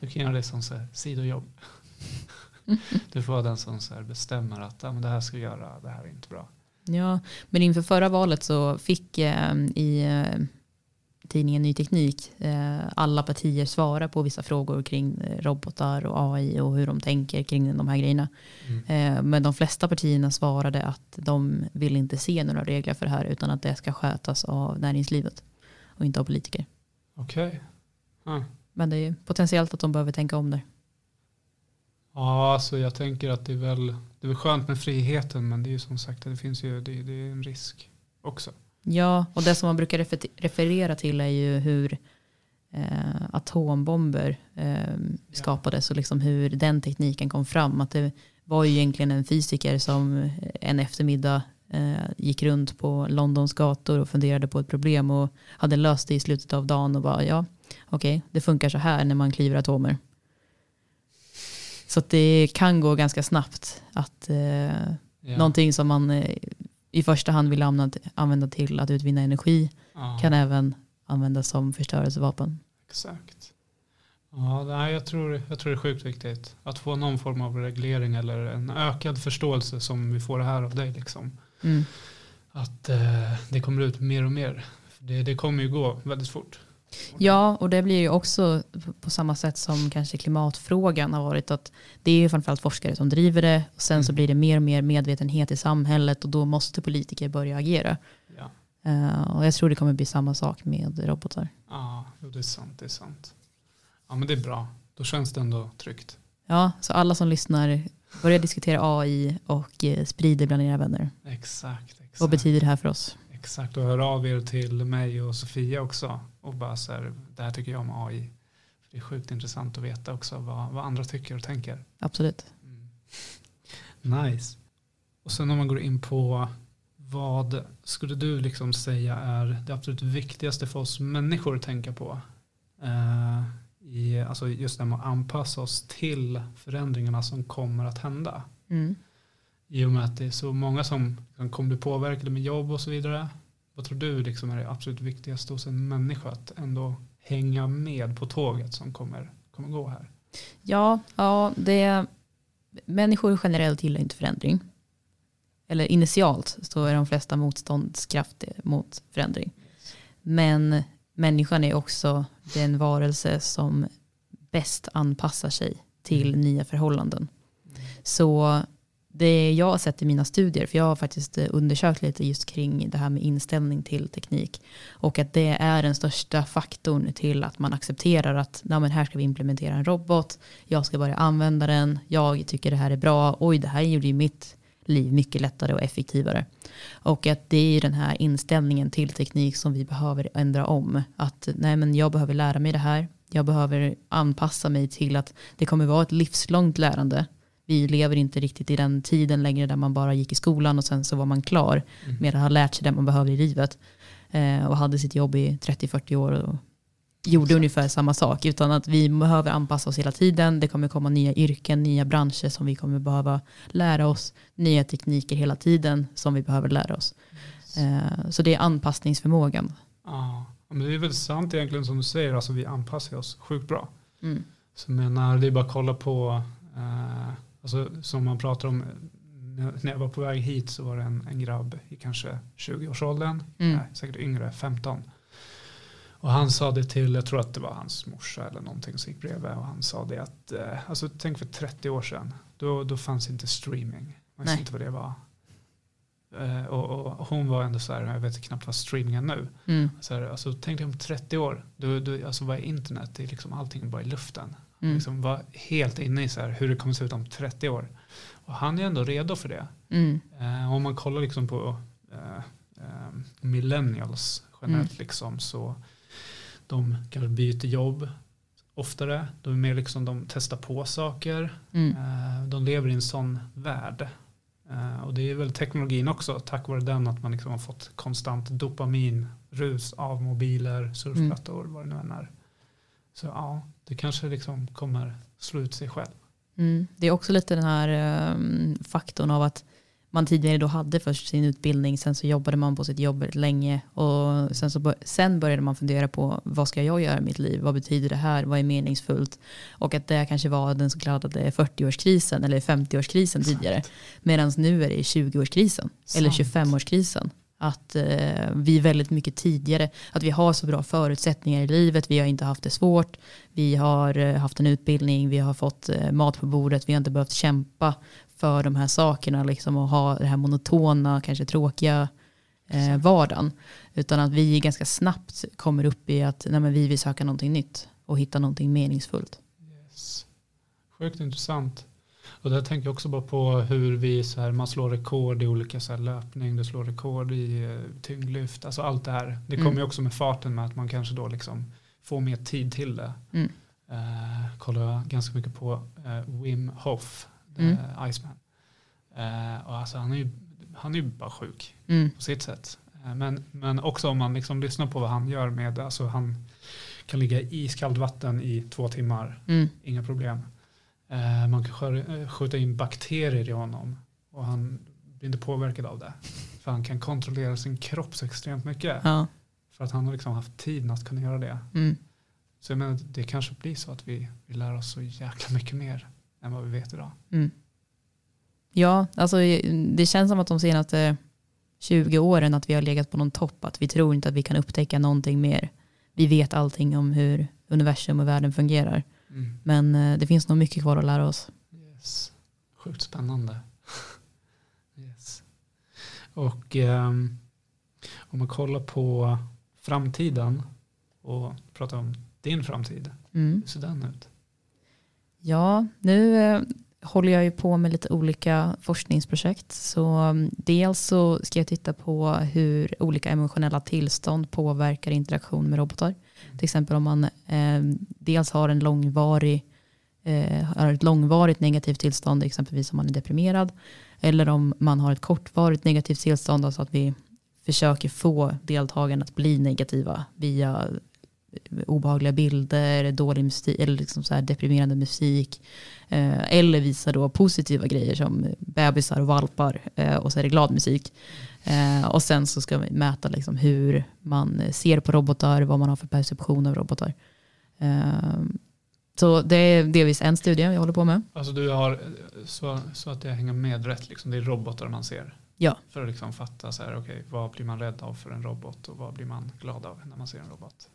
Du kan göra det som så här, sidojobb. Du får vara den som så bestämmer att ja, men det här ska vi göra, det här är inte bra. Ja, men inför förra valet så fick eh, i eh, tidningen Ny Teknik eh, alla partier svara på vissa frågor kring eh, robotar och AI och hur de tänker kring de här grejerna. Mm. Eh, men de flesta partierna svarade att de vill inte se några regler för det här utan att det ska skötas av näringslivet och inte av politiker. Okej. Ja. Men det är potentiellt att de behöver tänka om där. Ja, alltså jag tänker att det är väl det är väl skönt med friheten men det är ju som sagt det finns ju det, det är en risk också. Ja, och det som man brukar referera till är ju hur eh, atombomber eh, skapades och liksom hur den tekniken kom fram. Att det var ju egentligen en fysiker som en eftermiddag eh, gick runt på Londons gator och funderade på ett problem och hade löst det i slutet av dagen och bara ja, okej, okay, det funkar så här när man kliver atomer. Så det kan gå ganska snabbt att eh, ja. någonting som man eh, i första hand vill använda till att utvinna energi ja. kan även användas som förstörelsevapen. Exakt. Ja, jag, tror, jag tror det är sjukt viktigt att få någon form av reglering eller en ökad förståelse som vi får här av dig. Liksom. Mm. Att eh, det kommer ut mer och mer. Det, det kommer ju gå väldigt fort. Ja, och det blir ju också på samma sätt som kanske klimatfrågan har varit att det är ju framförallt forskare som driver det och sen mm. så blir det mer och mer medvetenhet i samhället och då måste politiker börja agera. Ja. Uh, och jag tror det kommer bli samma sak med robotar. Ja, det är sant. Det är sant. Ja, men det är bra. Då känns det ändå tryggt. Ja, så alla som lyssnar, börja diskutera AI och eh, sprider bland era vänner. Exakt, exakt. Vad betyder det här för oss? Exakt, och hör av er till mig och Sofia också. Och bara så här, det här tycker jag om AI. Det är sjukt intressant att veta också vad, vad andra tycker och tänker. Absolut. Mm. Nice. Och sen om man går in på vad skulle du liksom säga är det absolut viktigaste för oss människor att tänka på? Uh, i, alltså just det med att anpassa oss till förändringarna som kommer att hända. Mm. I och med att det är så många som kommer bli påverkade med jobb och så vidare. Vad tror du liksom är det absolut viktigaste hos en människa att ändå hänga med på tåget som kommer, kommer gå här? Ja, ja det, människor generellt gillar inte förändring. Eller initialt så är de flesta motståndskraftiga mot förändring. Men människan är också den varelse som bäst anpassar sig till mm. nya förhållanden. Mm. Så det jag har sett i mina studier, för jag har faktiskt eh, undersökt lite just kring det här med inställning till teknik. Och att det är den största faktorn till att man accepterar att Nej, men här ska vi implementera en robot, jag ska börja använda den, jag tycker det här är bra, oj det här gjorde ju mitt liv mycket lättare och effektivare. Och att det är den här inställningen till teknik som vi behöver ändra om. Att nej men jag behöver lära mig det här, jag behöver anpassa mig till att det kommer vara ett livslångt lärande vi lever inte riktigt i den tiden längre där man bara gick i skolan och sen så var man klar mm. med att ha lärt sig det man behövde i livet. Eh, och hade sitt jobb i 30-40 år och gjorde Exakt. ungefär samma sak. Utan att vi behöver anpassa oss hela tiden. Det kommer komma nya yrken, nya branscher som vi kommer behöva lära oss. Nya tekniker hela tiden som vi behöver lära oss. Eh, så det är anpassningsförmågan. Ja, men det är väl sant egentligen som du säger. Alltså vi anpassar oss sjukt bra. Mm. Så menar, det är bara att kolla på eh, Alltså, som man pratar om, när jag var på väg hit så var det en, en grabb i kanske 20-årsåldern, mm. nej, säkert yngre, 15. Och han sa det till, jag tror att det var hans morsa eller någonting som gick bredvid. Och han sa det att, eh, alltså tänk för 30 år sedan, då, då fanns inte streaming. Man visste inte vad det var. Uh, och, och, hon var ändå så här, jag vet knappt vad streaming är nu. Mm. Så här, alltså, tänk dig om 30 år, då, då, alltså, vad är internet? Det är liksom allting bara i luften. Mm. Liksom var helt inne i så här, hur det kommer se ut om 30 år. Och han är ändå redo för det. Mm. Uh, om man kollar liksom på uh, uh, millennials generellt mm. liksom, så de kanske byter jobb oftare. De är mer liksom, de testar på saker. Mm. de lever i en sån värld. och det är väl teknologin också, tack vare den att man liksom har fått konstant dopaminrus av mobiler, surfplattor, mm. vad det nu än är. Så ja, det kanske liksom kommer slå ut sig själv. Mm. Det är också lite den här um, faktorn av att man tidigare då hade först sin utbildning, sen så jobbade man på sitt jobb länge och sen, så, sen började man fundera på vad ska jag göra i mitt liv, vad betyder det här, vad är meningsfullt? Och att det kanske var den så kallade 40-årskrisen eller 50-årskrisen tidigare. Medan nu är det 20-årskrisen eller 25-årskrisen att eh, vi väldigt mycket tidigare, att vi har så bra förutsättningar i livet, vi har inte haft det svårt, vi har eh, haft en utbildning, vi har fått eh, mat på bordet, vi har inte behövt kämpa för de här sakerna liksom, och ha det här monotona, kanske tråkiga eh, vardagen. Utan att vi ganska snabbt kommer upp i att nej, vi vill söka någonting nytt och hitta någonting meningsfullt. Yes. Sjukt intressant. Och där tänker jag också bara på hur vi så här, man slår rekord i olika så här, löpning, du slår rekord i uh, tyngdlyft, alltså allt det här. Det kommer ju också med farten med att man kanske då liksom får mer tid till det. Mm. Uh, kollar ganska mycket på uh, Wim Hof, mm. Iceman. Uh, och alltså han är ju han är ju bara sjuk mm. på sitt sätt. Men, men också om man liksom lyssnar på vad han gör med, alltså han kan ligga i iskallt vatten i två timmar, mm. inga problem. Man kan skjuta in bakterier i honom och han blir inte påverkad av det. För han kan kontrollera sin kropp så extremt mycket. Ja. För att han har liksom haft tid att kunna göra det. Mm. Så jag menar, det kanske blir så att vi, vi lär oss så jäkla mycket mer än vad vi vet idag. Mm. Ja, alltså det känns som att de senaste 20 åren att vi har legat på någon topp. Att vi tror inte att vi kan upptäcka någonting mer. Vi vet allting om hur universum och världen fungerar. Mm. Men eh, det finns nog mycket kvar att lära oss. Yes. Sjukt spännande. yes. Och um, om man kollar på framtiden och pratar om din framtid. Mm. Hur ser den ut? Ja, nu eh, håller jag ju på med lite olika forskningsprojekt. Så um, dels så ska jag titta på hur olika emotionella tillstånd påverkar interaktion med robotar. Till exempel om man eh, dels har en långvarig eh, har ett långvarigt negativt tillstånd, exempelvis om man är deprimerad. Eller om man har ett kortvarigt negativt tillstånd, alltså att vi försöker få deltagarna att bli negativa via eh, obehagliga bilder, dålig musik, eller liksom så deprimerande musik. Eh, eller visa då positiva grejer som bebisar och valpar eh, och så är det glad musik. Eh, och sen så ska vi mäta liksom hur man ser på robotar, vad man har för perception av robotar. Eh, så det är delvis en studie jag håller på med. Alltså du har, så, så att det hänger med rätt, liksom, det är robotar man ser? Ja. För att liksom fatta så här, okay, vad blir man rädd av för en robot och vad blir man glad av när man ser en robot?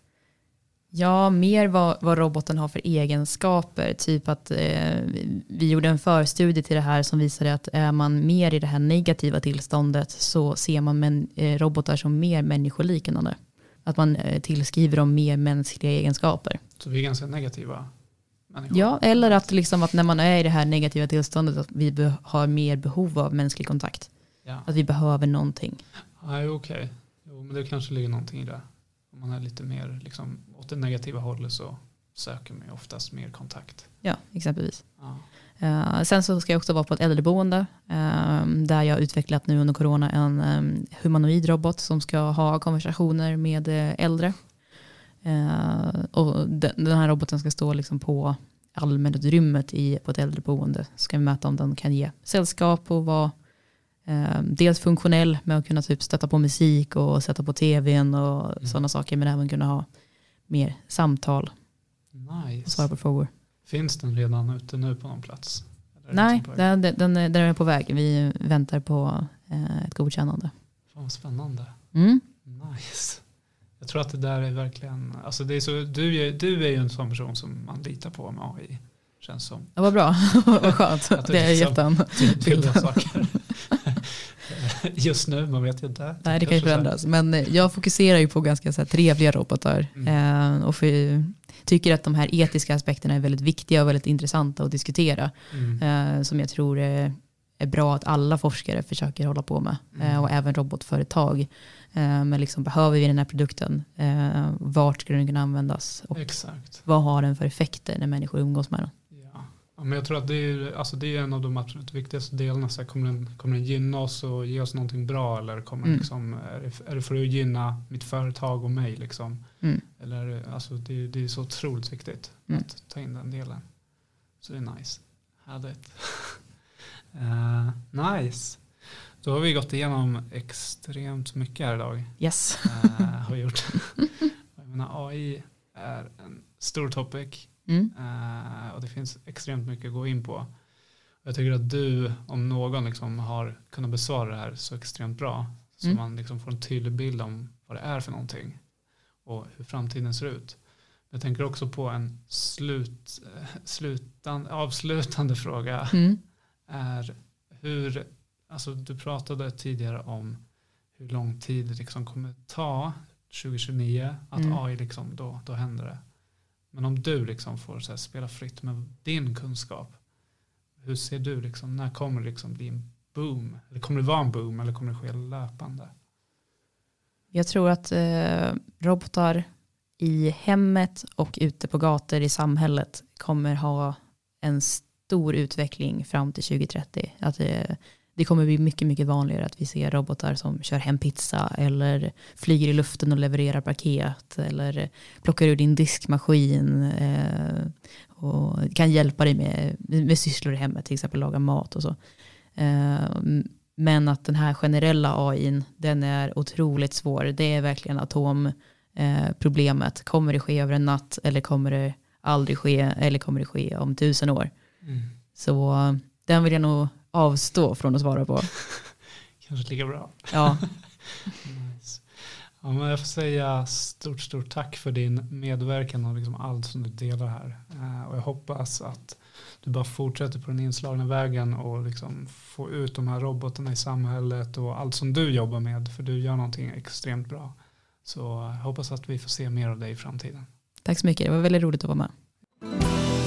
Ja, mer vad, vad roboten har för egenskaper. Typ att eh, vi gjorde en förstudie till det här som visade att är man mer i det här negativa tillståndet så ser man men, eh, robotar som mer människoliknande. Att man eh, tillskriver dem mer mänskliga egenskaper. Så vi är ganska negativa? Människor. Ja, eller att, liksom att när man är i det här negativa tillståndet att vi har mer behov av mänsklig kontakt. Ja. Att vi behöver någonting. Okej, okay. jo, men det kanske ligger någonting i det. Om man är lite mer liksom, åt det negativa hållet så söker man oftast mer kontakt. Ja, exempelvis. Ja. Uh, sen så ska jag också vara på ett äldreboende uh, där jag utvecklat nu under corona en um, humanoid robot som ska ha konversationer med uh, äldre. och den, den, här roboten ska stå liksom på allmänutrymmet i, på ett äldreboende. Så ska vi mäta om den kan ge sällskap och vara eh, dels funktionell med att kunna typ stötta på musik och sätta på tvn och mm. sådana saker. Men även kunna ha mer samtal nice. och svara på frågor. Finns den redan ute nu på någon plats? Nej, den, den, den, är på väg. Vi väntar på eh, ett godkännande. Fan vad spännande. Mm. Nice. Jag tror att det där är verkligen, alltså det är så, du, är, du är ju en sån person som man litar på med AI. Känns som. Ja, vad bra, vad skönt. det är liksom, jätten. saker. Just nu, man vet ju inte. Nej, det kan ju förändras. Men eh, jag fokuserar ju på ganska så här, trevliga robotar. Mm. Eh, och för, tycker att de här etiska aspekterna är väldigt viktiga och väldigt intressanta att diskutera. Mm. Eh, som jag tror är, är, bra att alla forskare försöker hålla på med. Mm. Och även robotföretag. Men liksom, behöver vi den här produkten? Vart ska den kunna användas? Och Exakt. vad har den för effekter när människor umgås med den? Ja, men jag tror att det är, alltså det är en av de absolut viktigaste delarna. Så här, kommer, den, kommer den gynna oss och ge oss någonting bra eller kommer mm. liksom, är, det, är det för att gynna mitt företag och mig? Liksom? Mm. Eller, alltså, det, det är så otroligt viktigt mm. att ta in den delen. Så det är nice. Härligt. uh, nice. Då har vi gått igenom extremt mycket här idag. Yes. uh, har gjort. jag menar, AI är en stor topic. Mm. Uh, och det finns extremt mycket att gå in på. Jag tycker att du, om någon, liksom har kunnat besvara det här så extremt bra. Så mm. man liksom får en tydlig bild om vad det är för någonting. Och hur framtiden ser ut. Jag tänker också på en slut, slutan, avslutande fråga. Mm. Är hur, alltså du pratade tidigare om hur lång tid det liksom kommer ta 2029 att mm. AI liksom då, då händer det. Men om du liksom får här, spela fritt med din kunskap, hur ser du, liksom, när kommer det liksom bli en boom? Eller kommer det vara en boom eller kommer det ske löpande? Jag tror att eh, robotar i hemmet och ute på gator i samhället kommer ha en stor utveckling fram till 2030. Att det, det kommer bli mycket, mycket vanligare att vi ser robotar som kör hem pizza eller flyger i luften och levererar paket eller plockar ur din diskmaskin eh, och kan hjälpa dig med, med sysslor i hemmet, till exempel laga mat och så. Eh, men att den här generella AI, den är otroligt svår. Det är verkligen atomproblemet. kommer det ske över en natt eller kommer det aldrig ske eller kommer det ske om tusen år? Mm. Så den vill jag nog avstå från att svara på. Kanske lika bra. Ja. nice. ja men jag får säga stort, stort tack för din medverkan och liksom allt som du delar här. Uh, och jag hoppas att du bara fortsätter på den inslagna vägen och liksom få ut de här robotarna i samhället och allt som du jobbar med. För du gör någonting extremt bra. Så jag hoppas att vi får se mer av dig i framtiden. Tack så mycket, det var väldigt roligt att vara med.